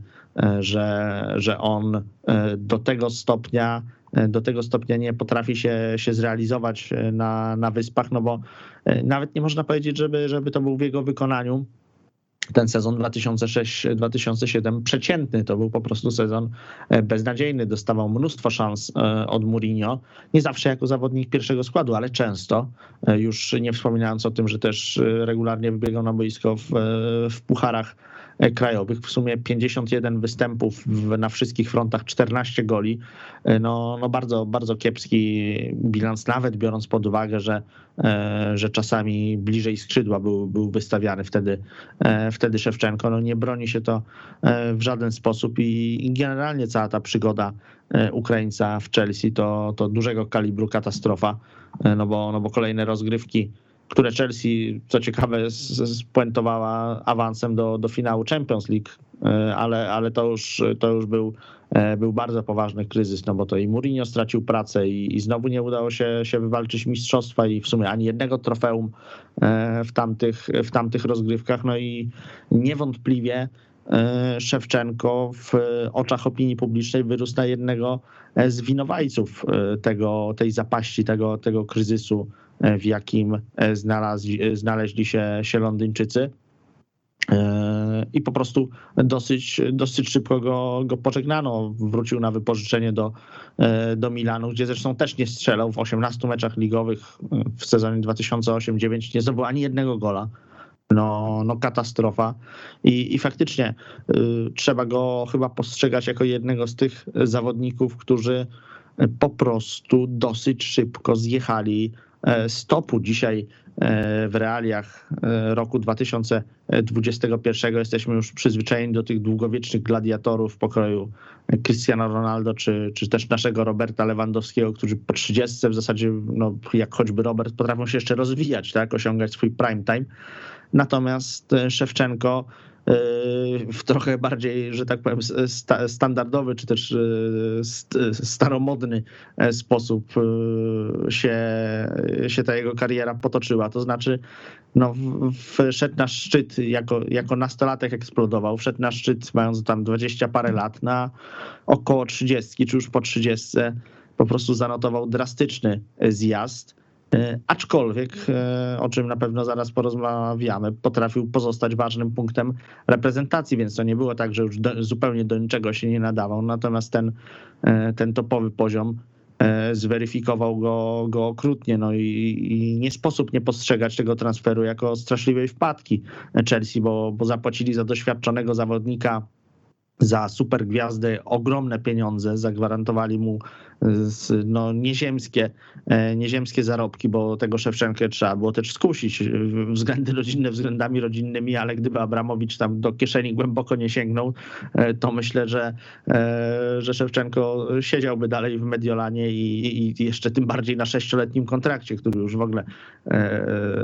B: że, że on do tego stopnia do tego stopnia nie potrafi się, się zrealizować na, na wyspach, no bo nawet nie można powiedzieć, żeby, żeby to był w jego wykonaniu ten sezon 2006-2007 przeciętny. To był po prostu sezon beznadziejny. Dostawał mnóstwo szans od Mourinho. Nie zawsze jako zawodnik pierwszego składu, ale często. Już nie wspominając o tym, że też regularnie wybiegał na boisko w, w pucharach krajowych. W sumie 51 występów na wszystkich frontach, 14 goli. No, no bardzo, bardzo kiepski bilans, nawet biorąc pod uwagę, że, że czasami bliżej skrzydła był, był wystawiany wtedy, wtedy Szewczenko. No nie broni się to w żaden sposób i, i generalnie cała ta przygoda Ukraińca w Chelsea to, to dużego kalibru katastrofa, no bo, no bo kolejne rozgrywki które Chelsea, co ciekawe, spuentowała awansem do, do finału Champions League, e, ale, ale to, już, to już był, e, był bardzo poważny kryzys, no bo to i Mourinho stracił pracę i, i znowu nie udało się, się wywalczyć mistrzostwa i w sumie ani jednego trofeum e, w tamtych, w tamtych rozgrywkach, no i niewątpliwie Szewczenko w oczach opinii publicznej wyrósł na jednego z winowajców tego, tej zapaści, tego, tego kryzysu w jakim e, znalazli, e, znaleźli się, się Londyńczycy. E, I po prostu dosyć, dosyć szybko go, go pożegnano. Wrócił na wypożyczenie do, do Milanu, gdzie zresztą też nie strzelał w 18 meczach ligowych w sezonie 2008-2009. Nie zdobył ani jednego gola. No, no katastrofa. I, i faktycznie trzeba go chyba postrzegać jako jednego z tych zawodników, którzy po prostu dosyć szybko zjechali E, stopu dzisiaj e, w realiach e, roku 2021 jesteśmy już przyzwyczajeni do tych długowiecznych gladiatorów pokroju Cristiano Ronaldo, czy, czy też naszego Roberta Lewandowskiego, którzy po 30 w zasadzie, no, jak choćby Robert, potrafią się jeszcze rozwijać, tak, osiągać swój prime time. Natomiast Szewczenko w trochę bardziej, że tak powiem, standardowy, czy też e, staromodny e, sposób e, się, się ta jego kariera potoczyła. To znaczy, no, wszedł na szczyt, jako, jako nastolatek eksplodował, wszedł na szczyt mając tam dwadzieścia parę lat, na około 30, czy już po 30, po prostu zanotował drastyczny zjazd E, aczkolwiek, e, o czym na pewno zaraz porozmawiamy, potrafił pozostać ważnym punktem reprezentacji, więc to nie było tak, że już do, zupełnie do niczego się nie nadawał. Natomiast ten, e, ten topowy poziom zweryfikował go, go okrutnie. No i, i, nie sposób nie postrzegać tego transferu jako straszliwej wpadki Chelsea, bo, bo zapłacili za doświadczonego zawodnika za super gwiazdy ogromne pieniądze, zagwarantowali mu no, nieziemskie, e, nieziemskie zarobki, bo tego Szewczenkę trzeba było też skusić. Względy rodzinne względami rodzinnymi, ale gdyby Abramowicz tam do kieszeni głęboko nie sięgnął, e, to myślę, że, e, że Szewczenko siedziałby dalej w Mediolanie i, i jeszcze tym bardziej na sześcioletnim kontrakcie, który już w ogóle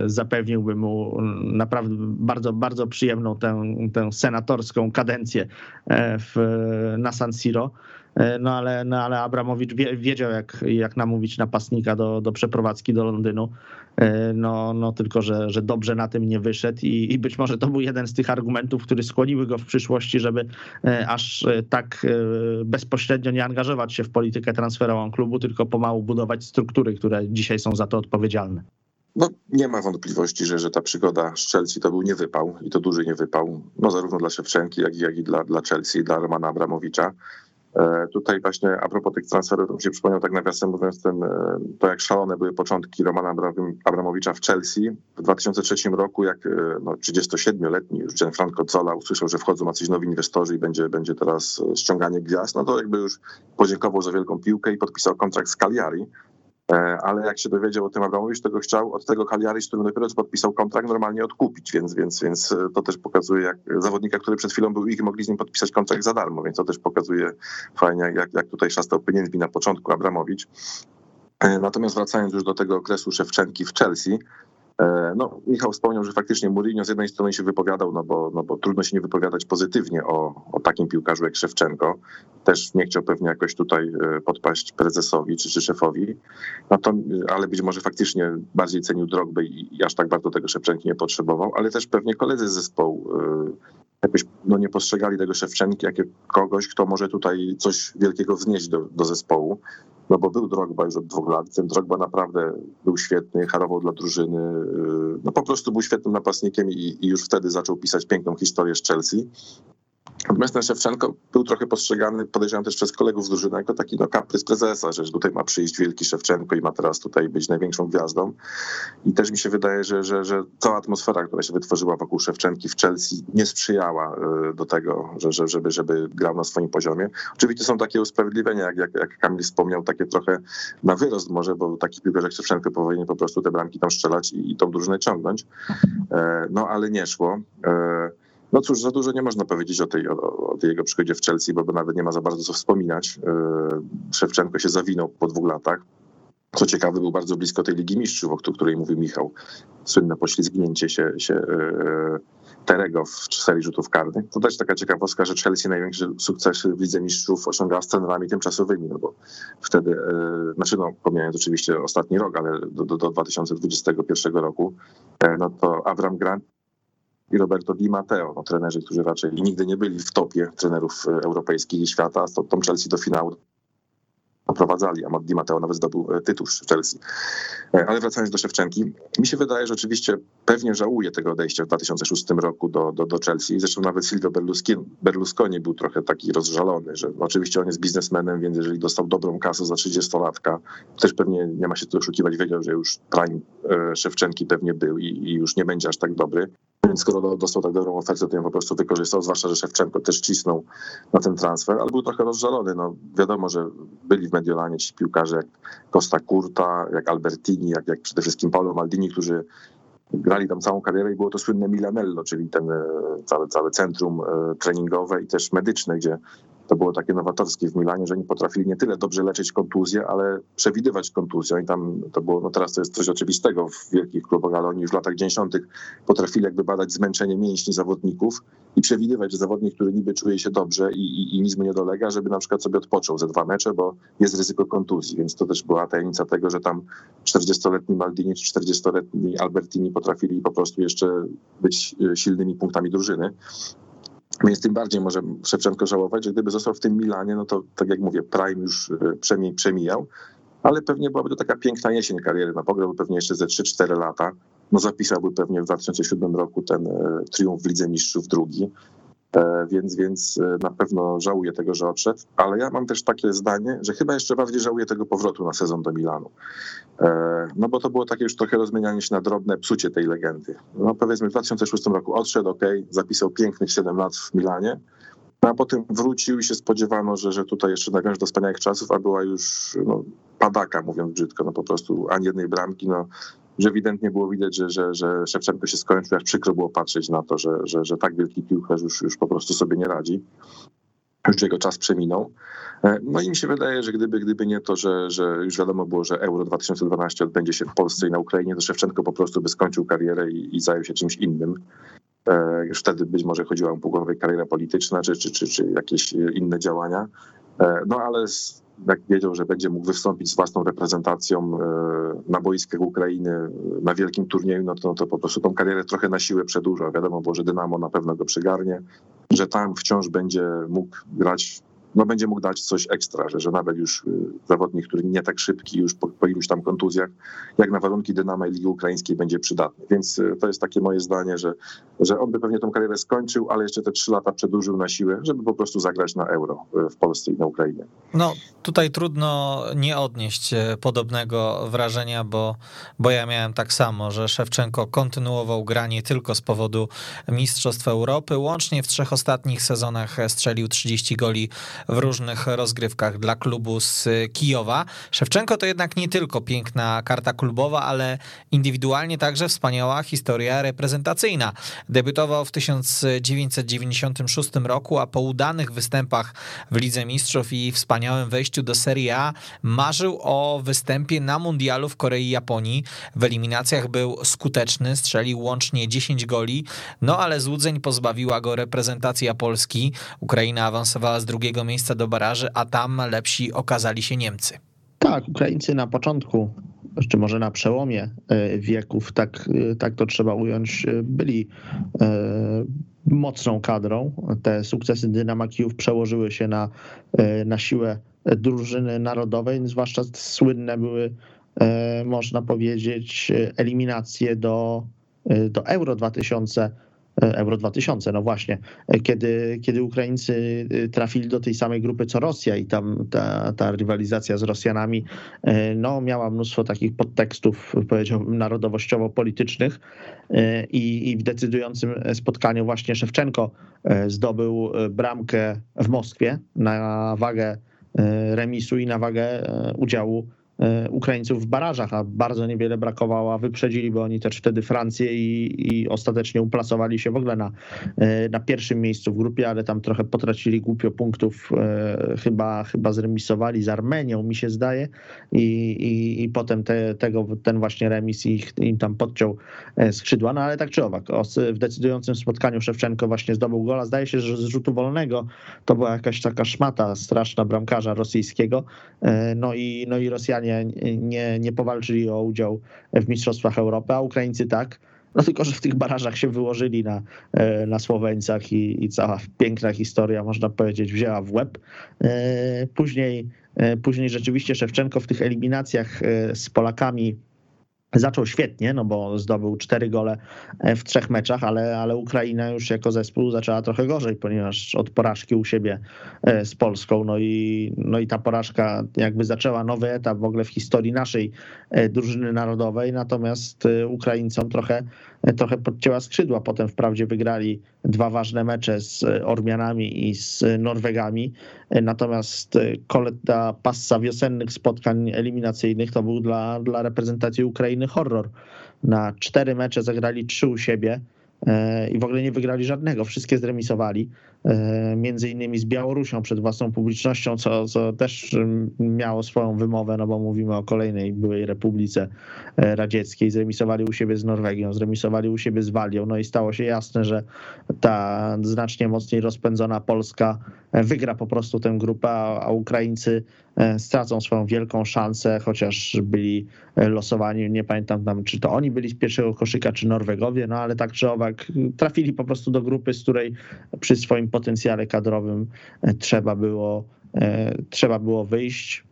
B: zapewniłby mu naprawdę bardzo, bardzo przyjemną tę, tę senatorską kadencję w, na San Siro. E, no ale, no ale Abramowicz wiedział, jak, jak namówić napastnika do, do przeprowadzki do Londynu. E, no, no tylko, że, że dobrze na tym nie wyszedł i, i być może to był jeden z tych argumentów, które skłoniły go w przyszłości, żeby e, aż tak bezpośrednio nie angażować się w politykę transferową klubu, tylko pomału budować struktury, które dzisiaj są za to odpowiedzialne.
C: No, nie ma wątpliwości, że, że ta przygoda z Chelsea to był niewypał i to duży niewypał, no zarówno dla Szewczenki, jak i, jak i dla, dla Chelsea, dla Romana Abramowicza. E, Tutaj właśnie a propos tych transferów, się przypomniał tak nawiasem mówiąc ten, e, to jak szalone były początki Romana Abram- Abramowicza w Chelsea. W 2003 roku, jak e, no, 37-letni już Gianfranco Zola usłyszał, że wchodzą jacyś nowi inwestorzy i będzie, będzie teraz ściąganie gwiazd, no to jakby już podziękował za wielką piłkę i podpisał kontrakt z Cagliari. E, Ale jak się dowiedział o tym Abramowicz, to go chciał od tego Cagliari, z którym dopiero co podpisał kontrakt, normalnie odkupić, więc, więc, więc e, to też pokazuje, jak zawodnika, który przed chwilą był ich, mogli z nim podpisać kontrakt za darmo, więc to też pokazuje fajnie, jak, jak tutaj szastał pieniędzmi na początku Abramowicz. E, Natomiast wracając już do tego okresu Szewczenki w Chelsea, no, Michał wspomniał, że faktycznie Mourinho z jednej strony się wypowiadał, no bo, no bo trudno się nie wypowiadać pozytywnie o, o takim piłkarzu jak Szewczenko. Też nie chciał pewnie jakoś tutaj e, podpaść prezesowi czy, czy szefowi, no to, ale być może faktycznie bardziej cenił Drogbę i, aż tak bardzo tego Szewczenki nie potrzebował, ale też pewnie koledzy z zespołu e, jakoś no, nie postrzegali tego Szewczenki jako kogoś, kto może tutaj coś wielkiego wnieść do, do zespołu. No bo był Drogba już od dwóch lat. Ten Drogba naprawdę był świetny, harował dla drużyny. yy, No po prostu był świetnym napastnikiem i, i już wtedy zaczął pisać piękną historię z Chelsea. Natomiast ten Szewczenko był trochę postrzegany, podejrzewam też przez kolegów z drużyny, jako taki no, kaprys prezesa, że tutaj ma przyjść wielki Szewczenko i ma teraz tutaj być największą gwiazdą. I też mi się wydaje, że, że, że cała atmosfera, która się wytworzyła wokół Szewczenki w Chelsea nie sprzyjała y, do tego, że, że, żeby, żeby grał na swoim poziomie. Oczywiście są takie usprawiedliwienia, jak, jak, jak Kamil wspomniał, takie trochę na wyrost może, bo taki piłkarz jak Szewczenko powinien po prostu te bramki tam strzelać i, i tą drużynę ciągnąć. E, No ale nie szło. No cóż, za dużo nie można powiedzieć o tej, o, o tej jego przygodzie w Chelsea, bo nawet nie ma za bardzo co wspominać. E, Szewczenko się zawinął po dwóch latach. Co ciekawe, był bardzo blisko tej Ligi Mistrzów, o której mówił Michał. Słynne poślizgnięcie się, się e, Terego w serii rzutów karnych. To też taka ciekawostka, że Chelsea największy sukces w Lidze Mistrzów osiągała z trenerami tymczasowymi, no bo wtedy, e, znaczy no, pomijając oczywiście ostatni rok, ale do, do, do 2021 roku, e, no to Avram Grant i Roberto Di Matteo, no, trenerzy, którzy raczej nigdy nie byli w topie trenerów e, europejskich i świata, to tą Chelsea do finału doprowadzali, a Di Matteo nawet zdobył e, tytuł w Chelsea. E, Ale wracając do Szewczenki, mi się wydaje, że oczywiście pewnie żałuje tego odejścia w 2006 roku do, do, do Chelsea. Zresztą nawet Silvio Berlusconi, Berlusconi był trochę taki rozżalony, że oczywiście on jest biznesmenem, więc jeżeli dostał dobrą kasę za 30-latka, też pewnie nie ma się tu oszukiwać, wiedział, że już prime Szewczenki pewnie był i, i już nie będzie aż tak dobry. Skoro dostał tak dobrą ofertę, to ją po prostu wykorzystał, zwłaszcza, że Szewczenko też cisnął na ten transfer, ale był trochę rozżalony. No, wiadomo, że byli w Mediolanie ci piłkarze jak Costa Curta, jak Albertini, jak, jak przede wszystkim Paolo Maldini, którzy grali tam całą karierę i było to słynne Milanello, czyli ten e, całe, całe centrum e, treningowe i też medyczne, gdzie to było takie nowatorskie w Milanie, że oni potrafili nie tyle dobrze leczyć kontuzje, ale przewidywać kontuzję. I tam to było, no teraz to jest coś oczywistego w wielkich klubach, ale oni już w latach 90. potrafili jakby badać zmęczenie mięśni zawodników i przewidywać, że zawodnik, który niby czuje się dobrze i, i, i nic mu nie dolega, żeby na przykład sobie odpoczął ze dwa mecze, bo jest ryzyko kontuzji. Więc to też była tajemnica tego, że tam 40-letni Maldini czy 40-letni Albertini potrafili po prostu jeszcze być e, silnymi punktami drużyny. Więc tym bardziej może Szewczenko żałować, że gdyby został w tym Milanie, no to tak jak mówię, Prime już e, przemi- przemijał, ale pewnie byłaby to taka piękna jesień kariery. No pograłby pewnie jeszcze ze 3-4 lata. No zapisałby pewnie w 2007 roku ten e, triumf w Lidze Mistrzów drugi. E, Więc, więc e, na pewno żałuję tego, że odszedł, ale ja mam też takie zdanie, że chyba jeszcze bardziej żałuję tego powrotu na sezon do Milanu. E, No bo to było takie już trochę rozmienianie się na drobne psucie tej legendy. No powiedzmy w 2006 roku odszedł, ok, zapisał pięknych 7 lat w Milanie, no a potem wrócił i się spodziewano, że, że tutaj jeszcze nawiąże do wspaniałych czasów, a była już no, padaka, mówiąc brzydko, no po prostu ani jednej bramki, no że ewidentnie było widać, że, że, że Szewczenko się skończył, aż przykro było patrzeć na to, że, że, że tak wielki piłkarz już, już po prostu sobie nie radzi. Już jego czas przeminął. E, No i mi się wydaje, że gdyby, gdyby nie to, że, że już wiadomo było, że Euro 2012 odbędzie się w Polsce i na Ukrainie, to Szewczenko po prostu by skończył karierę i, i zajął się czymś innym. E, Już wtedy być może chodziła o półgłowej kariera polityczna, czy, czy, czy, czy jakieś inne działania. E, No ale jak wiedział, że będzie mógł wystąpić z własną reprezentacją e, na boiskach Ukrainy e, na wielkim turnieju, no to, to po prostu tą karierę trochę na siłę przedłużał. Wiadomo było, że Dynamo na pewno go przygarnie, że tam wciąż będzie mógł grać no będzie mógł dać coś ekstra, że, że nawet już y, zawodnik, który nie tak szybki już po, po iluś tam kontuzjach, jak na warunki Dynama i Ligi Ukraińskiej będzie przydatny. Więc y, to jest takie moje zdanie, że, że on by pewnie tą karierę skończył, ale jeszcze te trzy lata przedłużył na siłę, żeby po prostu zagrać na euro y, w Polsce i na Ukrainie.
A: No, tutaj trudno nie odnieść podobnego wrażenia, bo, bo ja miałem tak samo, że Szewczenko kontynuował granie tylko z powodu Mistrzostw Europy. Łącznie w trzech ostatnich sezonach strzelił 30 goli w różnych rozgrywkach dla klubu z Kijowa. Szewczenko to jednak nie tylko piękna karta klubowa, ale indywidualnie także wspaniała historia reprezentacyjna. Debiutował w 1996 roku, a po udanych występach w Lidze Mistrzów i wspaniałym wejściu do Serie A marzył o występie na mundialu w Korei i Japonii. W eliminacjach był skuteczny, strzelił łącznie 10 goli, no ale złudzeń pozbawiła go reprezentacja Polski. Ukraina awansowała z drugiego miejsca do baraży, a tam lepsi okazali się Niemcy.
B: Tak, Ukraińcy na początku, czy może na przełomie e, wieków, tak, e, tak to trzeba ująć, e, byli mocną kadrą. Te sukcesy Dynama Kijów przełożyły się na, na siłę drużyny narodowej, zwłaszcza słynne były, można powiedzieć, eliminacje do, do Euro 2000 Euro 2000, no właśnie, kiedy, kiedy Ukraińcy trafili do tej samej grupy co Rosja i tam ta, ta rywalizacja z Rosjanami no, miała mnóstwo takich podtekstów, powiedziałbym, narodowościowo-politycznych i, i w decydującym spotkaniu właśnie Szewczenko zdobył bramkę w Moskwie na wagę remisu i na wagę udziału Ukraińców w barażach, a bardzo niewiele brakowało, wyprzedziliby oni też wtedy Francję i, i ostatecznie uplasowali się w ogóle na, e, na pierwszym miejscu w grupie, ale tam trochę potracili głupio punktów, e, chyba, chyba zremisowali z Armenią, mi się zdaje, i, i, i potem te, tego, ten właśnie remis ich, im tam podciął skrzydła, no ale tak czy owak, w decydującym spotkaniu Szewczenko właśnie zdobył gola, zdaje się, że z rzutu wolnego to była jakaś taka szmata straszna bramkarza rosyjskiego, no i, no i Rosjanie nie, nie, powalczyli o udział w Mistrzostwach Europy, a Ukraińcy tak. No tylko, że w tych barażach się wyłożyli na, e, na Słoweńcach i, i cała piękna historia, można powiedzieć, wzięła w łeb. E, później, e, później rzeczywiście Szewczenko w tych eliminacjach z Polakami Zaczął świetnie, no bo zdobył cztery gole e, w trzech meczach, ale, ale Ukraina już jako zespół zaczęła trochę gorzej, ponieważ od porażki u siebie e, z Polską, no i, no i ta porażka jakby zaczęła nowy etap w ogóle w historii naszej e, drużyny narodowej, natomiast Ukraińcom trochę trochę podcięła skrzydła. Potem wprawdzie wygrali dwa ważne mecze z Ormianami i z Norwegami, natomiast koleta passa wiosennych spotkań eliminacyjnych to był dla, dla reprezentacji Ukrainy horror. Na cztery mecze zagrali trzy u siebie i w ogóle nie wygrali żadnego, wszystkie zremisowali, e, między innymi z Białorusią przed własną publicznością, co, co też miało swoją wymowę, no bo mówimy o kolejnej byłej Republice e, Radzieckiej, zremisowali u siebie z Norwegią, zremisowali u siebie z Walią, no i stało się jasne, że ta znacznie mocniej rozpędzona Polska e, wygra po prostu tę grupę, a Ukraińcy stracą swoją wielką szansę, chociaż byli losowani, nie pamiętam tam, czy to oni byli z pierwszego koszyka, czy Norwegowie, no ale tak czy owak trafili po prostu do grupy, z której przy swoim potencjale kadrowym e, trzeba było, e, trzeba było wyjść.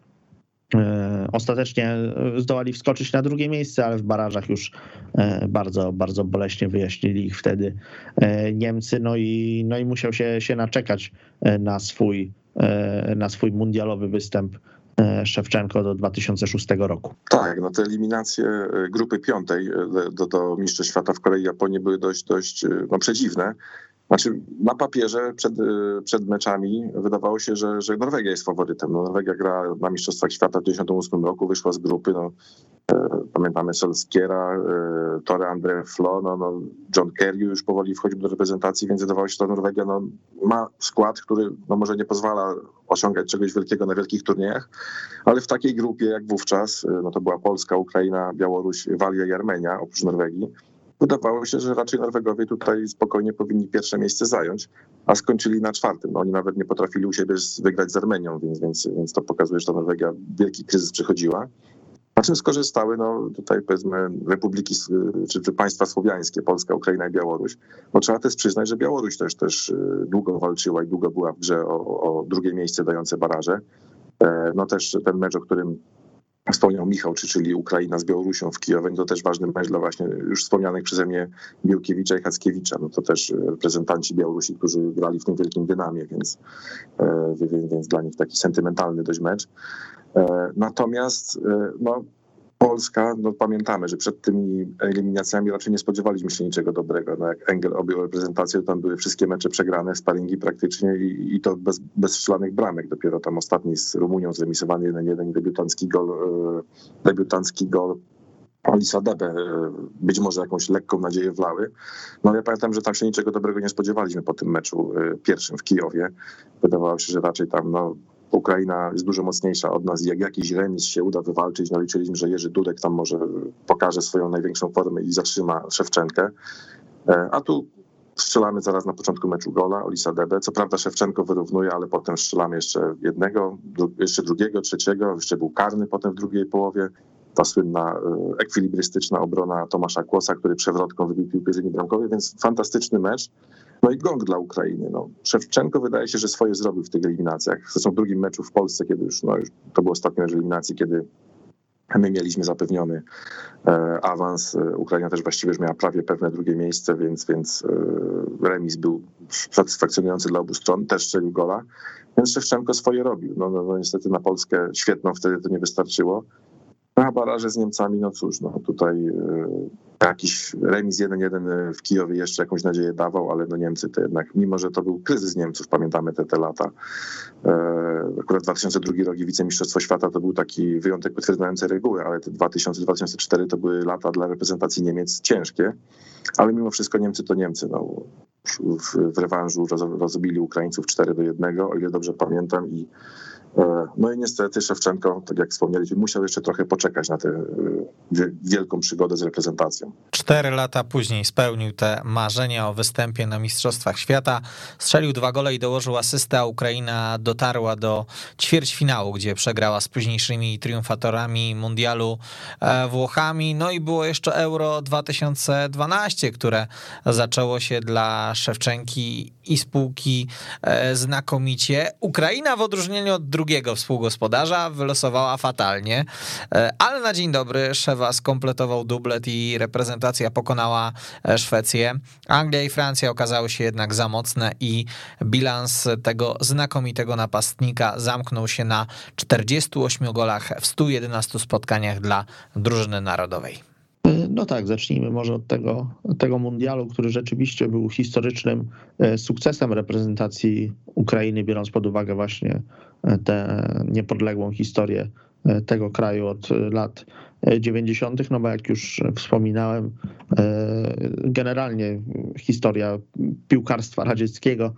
B: E, ostatecznie zdołali wskoczyć na drugie miejsce, ale w barażach już bardzo, bardzo boleśnie wyjaśnili ich wtedy Niemcy, no i, no i musiał się, się naczekać na swój, na swój mundialowy występ E, Szewczenko do 2006 roku.
C: Tak, no te eliminacje e, grupy piątej e, do, do Mistrzostw Świata w Korei i Japonii były dość, dość no, przedziwne. Znaczy, na papierze przed, przed meczami wydawało się, że, że Norwegia jest faworytem. No, Norwegia gra na Mistrzostwach Świata w 1998 roku, wyszła z grupy. No, e, pamiętamy Solskiera, e, Tore Andre Flo, no, no, John Kerry już powoli wchodził do reprezentacji, więc wydawało się, że Norwegia no, ma skład, który no, może nie pozwala osiągać czegoś wielkiego na wielkich turniejach, ale w takiej grupie jak wówczas, e, no to była Polska, Ukraina, Białoruś, Walia i Armenia oprócz Norwegii, wydawało się, że raczej Norwegowie tutaj spokojnie powinni pierwsze miejsce zająć, a skończyli na czwartym. No, oni nawet nie potrafili u siebie wygrać z Armenią, więc, więc, więc to pokazuje, że ta Norwegia wielki kryzys przechodziła. Na czym skorzystały, no tutaj powiedzmy republiki czy, czy państwa słowiańskie, Polska, Ukraina i Białoruś. Bo trzeba też przyznać, że Białoruś też, też długo walczyła i długo była w grze o, o drugie miejsce dające baraże. No też ten mecz, o którym wspomniał Michał, czy, czyli Ukraina z Białorusią w Kijowie, to też ważny mecz dla właśnie już wspomnianych przeze mnie Białkiewicza i Hackiewicza. No to też reprezentanci Białorusi, którzy grali w tym wielkim dynamie, więc, więc, więc dla nich taki sentymentalny dość mecz. Natomiast no, Polska, no pamiętamy, że przed tymi eliminacjami raczej nie spodziewaliśmy się niczego dobrego. No jak Engel objął reprezentację, tam były wszystkie mecze przegrane, sparingi praktycznie i, i to bez, bez bramek. Dopiero tam ostatni z Rumunią zremisowany 1-1 debiutancki gol, debiutancki gol Alisa Debe być może jakąś lekką nadzieję wlały. No ja pamiętam, że tam się niczego dobrego nie spodziewaliśmy po tym meczu pierwszym w Kijowie. Wydawało się, że raczej tam no, Ukraina jest dużo mocniejsza od nas jak jakiś remis się uda wywalczyć, no liczyliśmy, że Jerzy Dudek tam może pokaże swoją największą formę i zatrzyma Szewczenkę. A tu strzelamy zaraz na początku meczu gola Olisa Debe. Co prawda Szewczenko wyrównuje, ale potem strzelamy jeszcze jednego, jeszcze drugiego, trzeciego. Jeszcze był karny potem w drugiej połowie. Ta słynna ekwilibrystyczna obrona Tomasza Kłosa, który przewrotką wybił piłkę z linii bramkowej, więc fantastyczny mecz. No i gong dla Ukrainy. No. Szewczenko wydaje się, że swoje zrobił w tych eliminacjach. Zresztą w drugim meczu w Polsce, kiedy już, no, już to był ostatni mecz eliminacji, kiedy my mieliśmy zapewniony e, awans. Ukraina też właściwie już miała prawie pewne drugie miejsce, więc, więc e, remis był satysfakcjonujący dla obu stron. Też strzelił gola, więc Szewczenko swoje robił. No, no, no niestety na Polskę świetną wtedy to nie wystarczyło. Na baraże z Niemcami, no cóż, no tutaj jakiś remis 1-1 w Kijowie jeszcze jakąś nadzieję dawał, ale no Niemcy to jednak, mimo że to był kryzys Niemców, pamiętamy te, te lata, akurat 2002 rok i wicemistrzostwo świata to był taki wyjątek potwierdzający reguły, ale te 2000-2004 to były lata dla reprezentacji Niemiec ciężkie, ale mimo wszystko Niemcy to Niemcy, no. W, w rewanżu roz, rozbili Ukraińców 4 do 1, o ile dobrze pamiętam i no i niestety Szewczenko, tak jak wspomnieliśmy, musiał jeszcze trochę poczekać na tę wielką przygodę z reprezentacją.
A: Cztery lata później spełnił te marzenia o występie na Mistrzostwach Świata. Strzelił dwa gole i dołożył asystę, a Ukraina dotarła do ćwierćfinału, gdzie przegrała z późniejszymi triumfatorami mundialu Włochami. No i było jeszcze Euro 2012, które zaczęło się dla Szewczenki i spółki znakomicie. Ukraina w odróżnieniu od drugiego współgospodarza wylosowała fatalnie, ale na dzień dobry Szewa skompletował dublet i reprezentacja pokonała Szwecję. Anglia i Francja okazały się jednak za mocne i bilans tego znakomitego napastnika zamknął się na 48 golach w 111 spotkaniach dla drużyny narodowej.
B: No tak, zacznijmy może od tego, tego mundialu, który rzeczywiście był historycznym sukcesem reprezentacji Ukrainy, biorąc pod uwagę właśnie tę niepodległą historię tego kraju od lat 90., no bo jak już wspominałem, generalnie historia piłkarstwa radzieckiego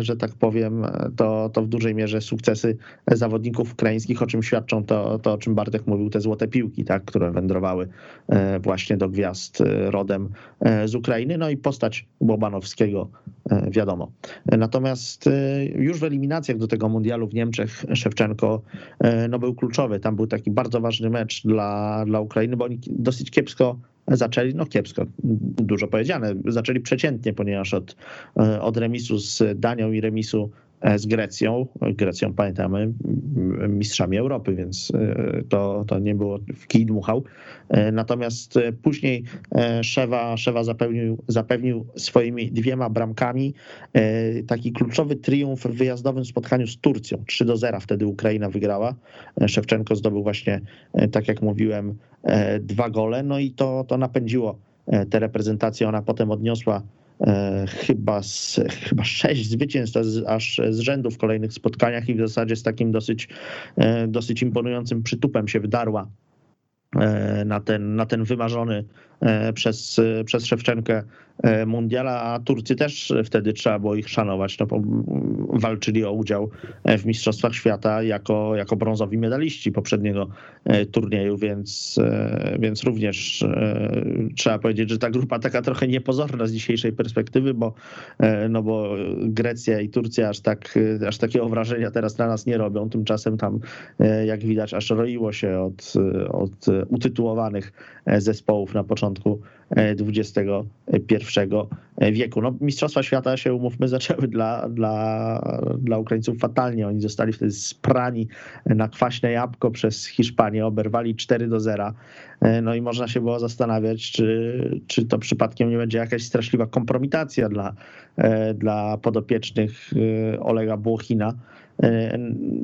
B: że tak powiem, to, to w dużej mierze sukcesy zawodników ukraińskich, o czym świadczą to, to, o czym Bartek mówił, te złote piłki, tak, które wędrowały właśnie do gwiazd rodem z Ukrainy, no i postać Łobanowskiego, wiadomo. Natomiast już w eliminacjach do tego mundialu w Niemczech Szewczenko no, był kluczowy. Tam był taki bardzo ważny mecz dla, dla Ukrainy, bo oni dosyć kiepsko zaczęli, no kiepsko, dużo powiedziane, zaczęli przeciętnie, ponieważ od, od remisu z Danią i remisu z Grecją, Grecją pamiętamy, mistrzami Europy, więc to, to nie było w kij dmuchał. Natomiast później Szewa, Szewa zapewnił, zapewnił swoimi dwiema bramkami taki kluczowy triumf w wyjazdowym spotkaniu z Turcją. 3 do 0 wtedy Ukraina wygrała. Szewczenko zdobył właśnie, tak jak mówiłem, dwa gole, no i to, to napędziło tę reprezentację. Ona potem odniosła chyba, z, chyba sześć zwycięstw aż z rzędu w kolejnych spotkaniach i w zasadzie z takim dosyć, dosyć imponującym przytupem się wdarła na ten, na ten wymarzony przez, przez Szewczenkę mundiala, a Turcy też wtedy trzeba było ich szanować, no bo walczyli o udział w Mistrzostwach Świata jako, jako brązowi medaliści poprzedniego turnieju, więc, więc również trzeba powiedzieć, że ta grupa taka trochę niepozorna z dzisiejszej perspektywy, bo, no bo Grecja i Turcja aż, tak, aż takiego wrażenia teraz na nas nie robią, tymczasem tam jak widać aż roiło się od, od utytułowanych zespołów na początku XXI wieku. No, Mistrzostwa Świata się, umówmy, zaczęły dla, dla, dla Ukraińców fatalnie. Oni zostali wtedy sprani na kwaśne jabłko przez Hiszpanię, oberwali 4 do 0. No i można się było zastanawiać, czy, czy to przypadkiem nie będzie jakaś straszliwa kompromitacja dla, dla podopiecznych Olega Błochina.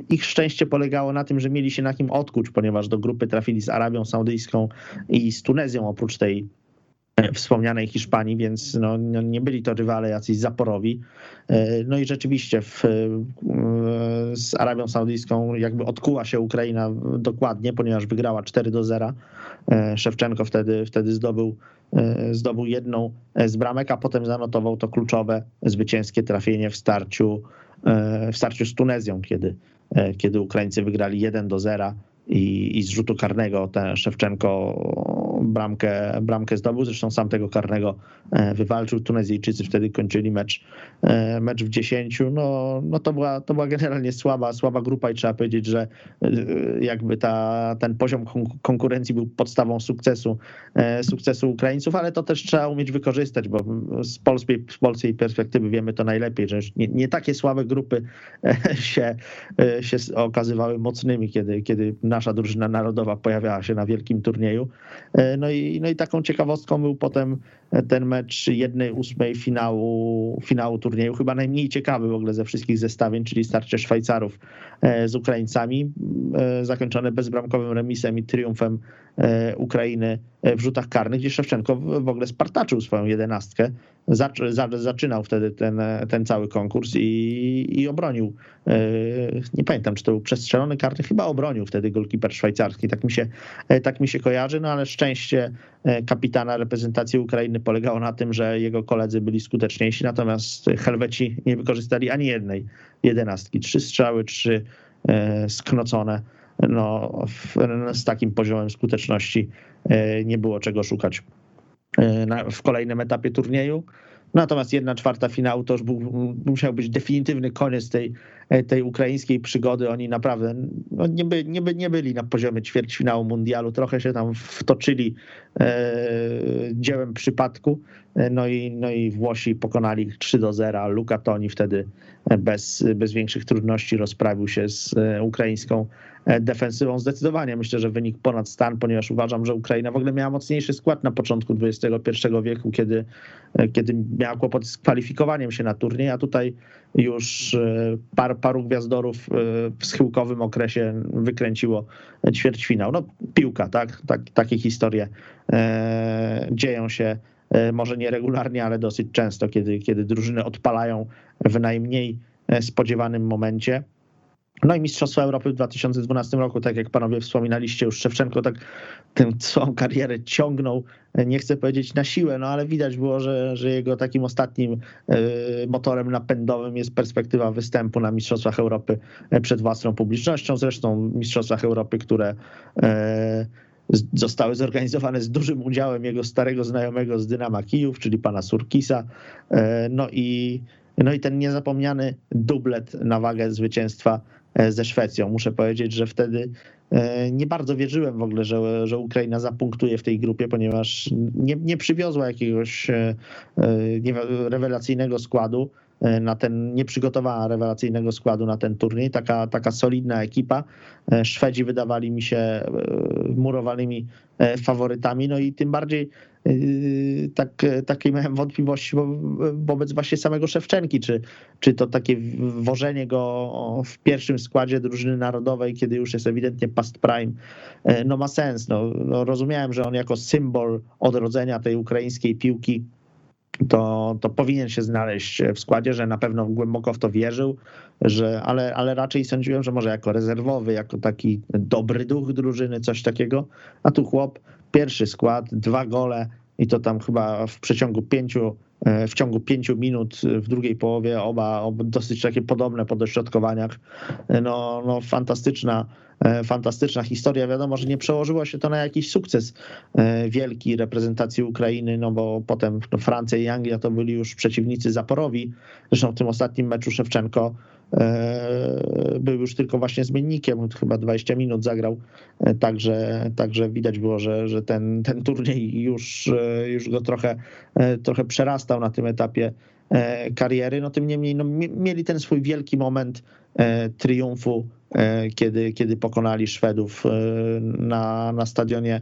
B: Ich szczęście polegało na tym, że mieli się na kim odkuć, ponieważ do grupy trafili z Arabią Saudyjską i z Tunezją, oprócz tej wspomnianej Hiszpanii, więc no, nie byli to rywale jacyś zaporowi. No i rzeczywiście w, z Arabią Saudyjską jakby odkuła się Ukraina dokładnie, ponieważ wygrała 4 do 0. Szewczenko wtedy, wtedy zdobył, zdobył jedną z bramek, a potem zanotował to kluczowe zwycięskie trafienie w starciu, w starciu z Tunezją, kiedy, kiedy Ukraińcy wygrali 1 do 0 i, i z rzutu karnego ten Szewczenko bramkę, bramkę zdobył. Zresztą sam tego karnego wywalczył. Tunezyjczycy wtedy kończyli mecz, mecz w 10. No, no to, była, to była generalnie słaba, słaba grupa i trzeba powiedzieć, że jakby ta, ten poziom konkurencji był podstawą sukcesu, sukcesu Ukraińców, ale to też trzeba umieć wykorzystać, bo z polskiej, z polskiej perspektywy wiemy to najlepiej, że nie, nie takie słabe grupy się, się okazywały mocnymi, kiedy, kiedy nasza drużyna narodowa pojawiała się na wielkim turnieju. No i, no i taką ciekawostką był potem ten mecz jednej ósmej finału, finału turnieju, chyba najmniej ciekawy w ogóle ze wszystkich zestawień, czyli starcie Szwajcarów z Ukraińcami, zakończone bezbramkowym remisem i triumfem Ukrainy w rzutach karnych, gdzie Szewczenko w ogóle spartaczył swoją jedenastkę. Zaczynał wtedy ten, ten cały konkurs i, i obronił. Nie pamiętam, czy to był przestrzelony karny, chyba obronił wtedy golkiper szwajcarski. Tak mi się, tak mi się kojarzy, no ale szczęście kapitana reprezentacji Ukrainy polegało na tym, że jego koledzy byli skuteczniejsi, natomiast Helweci nie wykorzystali ani jednej jedenastki. Trzy strzały, trzy sknocone no, z takim poziomem skuteczności nie było czego szukać w kolejnym etapie turnieju. Natomiast jedna czwarta finału to już był, musiał być definitywny koniec tej, tej ukraińskiej przygody. Oni naprawdę no nie, by, nie, by, nie byli na poziomie ćwierćfinału mundialu. Trochę się tam wtoczyli e, dziełem przypadku. No i, no i Włosi pokonali ich 3 do 0. Luka Toni wtedy bez, bez większych trudności rozprawił się z ukraińską defensywą. Zdecydowanie myślę, że wynik ponad stan, ponieważ uważam, że Ukraina w ogóle miała mocniejszy skład na początku XXI wieku, kiedy, kiedy miała kłopot z kwalifikowaniem się na turniej, a tutaj już par, paru gwiazdorów w schyłkowym okresie wykręciło ćwierćfinał. No piłka, tak? tak takie historie e, dzieją się może nie regularnie, ale dosyć często, kiedy, kiedy drużyny odpalają w najmniej spodziewanym momencie. No i Mistrzostwa Europy w 2012 roku, tak jak panowie wspominaliście, już Szewczenko tak tę (laughs) swoją karierę ciągnął, nie chcę powiedzieć na siłę, no ale widać było, że, że jego takim ostatnim motorem napędowym jest perspektywa występu na Mistrzostwach Europy przed własną publicznością. Zresztą Mistrzostwach Europy, które zostały zorganizowane z dużym udziałem jego starego znajomego z Dynama Kijów, czyli pana Surkisa. No i, no i ten niezapomniany dublet na wagę zwycięstwa ze Szwecją. Muszę powiedzieć, że wtedy nie bardzo wierzyłem w ogóle, że, że Ukraina zapunktuje w tej grupie, ponieważ nie, nie przywiozła jakiegoś nie, rewelacyjnego składu na ten, nie przygotowała rewelacyjnego składu na ten turniej. Taka, taka solidna ekipa. Szwedzi wydawali mi się murowanymi faworytami, no i tym bardziej tak, takie miałem wątpliwości wobec właśnie samego Szewczenki, czy, czy to takie wożenie go w pierwszym składzie drużyny narodowej, kiedy już jest ewidentnie past prime, no ma sens. No, no rozumiałem, że on jako symbol odrodzenia tej ukraińskiej piłki to, to powinien się znaleźć w składzie, że na pewno głęboko w to wierzył, że, ale, ale raczej sądziłem, że może jako rezerwowy, jako taki dobry duch drużyny, coś takiego. A tu chłop, pierwszy skład, dwa gole, i to tam chyba w przeciągu pięciu, w ciągu pięciu minut w drugiej połowie oba, oba dosyć takie podobne po dośrodkowaniach. No, no fantastyczna, fantastyczna historia. Wiadomo, że nie przełożyło się to na jakiś sukces wielki reprezentacji Ukrainy, no bo potem no, Francja i Anglia to byli już przeciwnicy zaporowi. Zresztą w tym ostatnim meczu Szewczenko E, był już tylko właśnie zmiennikiem, chyba 20 minut zagrał, e, także, także widać było, że, że ten, ten turniej już, e, już go trochę, trochę przerastał na tym etapie kariery. No tym niemniej no, mieli ten swój wielki moment triumfu, kiedy, kiedy pokonali Szwedów na, na stadionie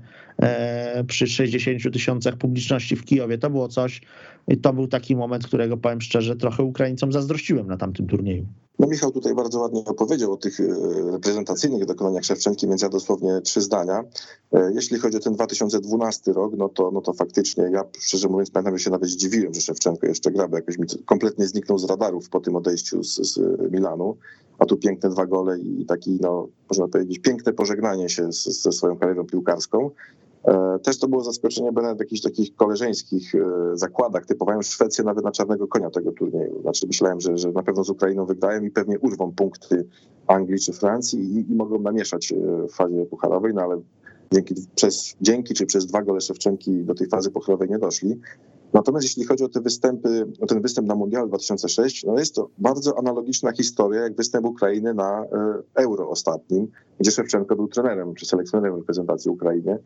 B: przy 60 tysiącach publiczności w Kijowie. To było coś, to był taki moment, którego powiem szczerze, trochę Ukraińcom zazdrościłem na tamtym turnieju.
C: No Michał tutaj bardzo ładnie opowiedział o tych e, reprezentacyjnych dokonaniach Szewczenki, więc ja dosłownie trzy zdania. E, jeśli chodzi o ten 2012 rok, no to, no to faktycznie ja szczerze mówiąc pamiętam, że się nawet zdziwiłem, że Szewczenko jeszcze gra, bo jakoś mi kompletnie zniknął z radarów po tym odejściu z, z Milanu, a tu piękne dwa gole i taki, no można powiedzieć, piękne pożegnanie się ze swoją karierą piłkarską. E, też to było zaskoczenie, bo nawet w jakichś takich koleżeńskich e, zakładach typowałem Szwecję nawet na czarnego konia tego turnieju. Znaczy myślałem, że, że na pewno z Ukrainą wygrają i pewnie urwą punkty Anglii czy Francji i, i mogą namieszać e, w fazie pucharowej, no ale dzięki, przez, dzięki czy przez dwa gole Szewczenki do tej fazy pucharowej nie doszli. Natomiast jeśli chodzi o te występy, o ten występ na Mundial 2006, no jest to bardzo analogiczna historia jak występ Ukrainy na Euro ostatnim, gdzie Szewczenko był trenerem czy selekcjonerem reprezentacji Ukrainy.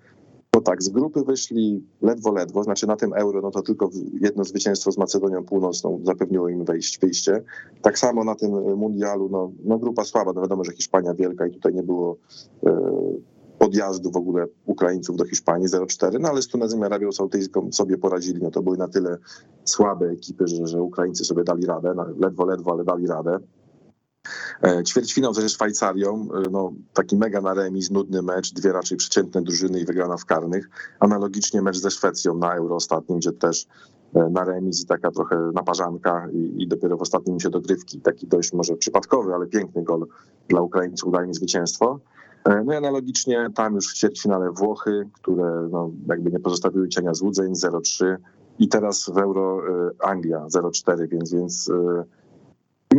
C: Bo tak, z grupy wyszli ledwo, ledwo, znaczy na tym euro, no to tylko jedno zwycięstwo z Macedonią Północną zapewniło im wejść, wyjście. Tak samo na tym mundialu, no, no grupa słaba, no wiadomo, że Hiszpania wielka i tutaj nie było e, podjazdu w ogóle Ukraińców do Hiszpanii 0-4, no ale z Tunezją i Arabią Saudyjską sobie poradzili, no to były na tyle słabe ekipy, że, że Ukraińcy sobie dali radę, no, ledwo, ledwo, ale dali radę. E, ćwierćfinał ze Szwajcarią, e, no, taki mega na remis, nudny mecz, dwie raczej przeciętne drużyny i wygrana w karnych. Analogicznie mecz ze Szwecją na Euro ostatnim, gdzie też e, na remis i taka trochę naparzanka i, i dopiero w ostatnim minucie dogrywki, taki dość może przypadkowy, ale piękny gol dla Ukraińców daje zwycięstwo. No i analogicznie tam już w ćwierćfinale Włochy, które no, jakby nie pozostawiły cienia złudzeń, 0-3 i teraz w Euro Anglia 0-4, więc, więc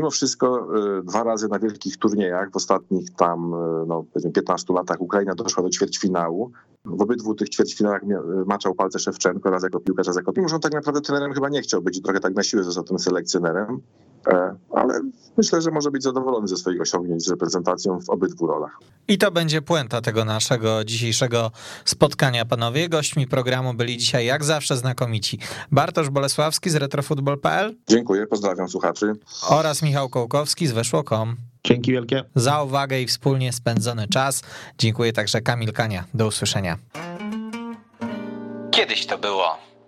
C: Mimo wszystko y, dwa razy na wielkich turniejach w ostatnich tam y, no, 15 latach Ukraina doszła do ćwierćfinału. W obydwu tych ćwierćfinałach maczał palce Szewczenko, raz jako piłkarz, raz jako... Mimo, że on tak naprawdę trenerem chyba nie chciał być, trochę tak na siłę został tym selekcjonerem, e, ale myślę, że może być zadowolony ze swoich osiągnięć z reprezentacją w obydwu rolach.
A: I to będzie puenta tego naszego dzisiejszego spotkania, panowie. Gośćmi programu byli dzisiaj jak zawsze znakomici Bartosz Bolesławski z retrofutbol.pl.
C: Dziękuję, pozdrawiam słuchaczy.
A: Oraz Michał Kołkowski z Weszło.com.
B: Dzięki wielkie.
A: Za uwagę i wspólnie spędzony czas. Dziękuję także Kamil Kania. Do usłyszenia. Kiedyś to było.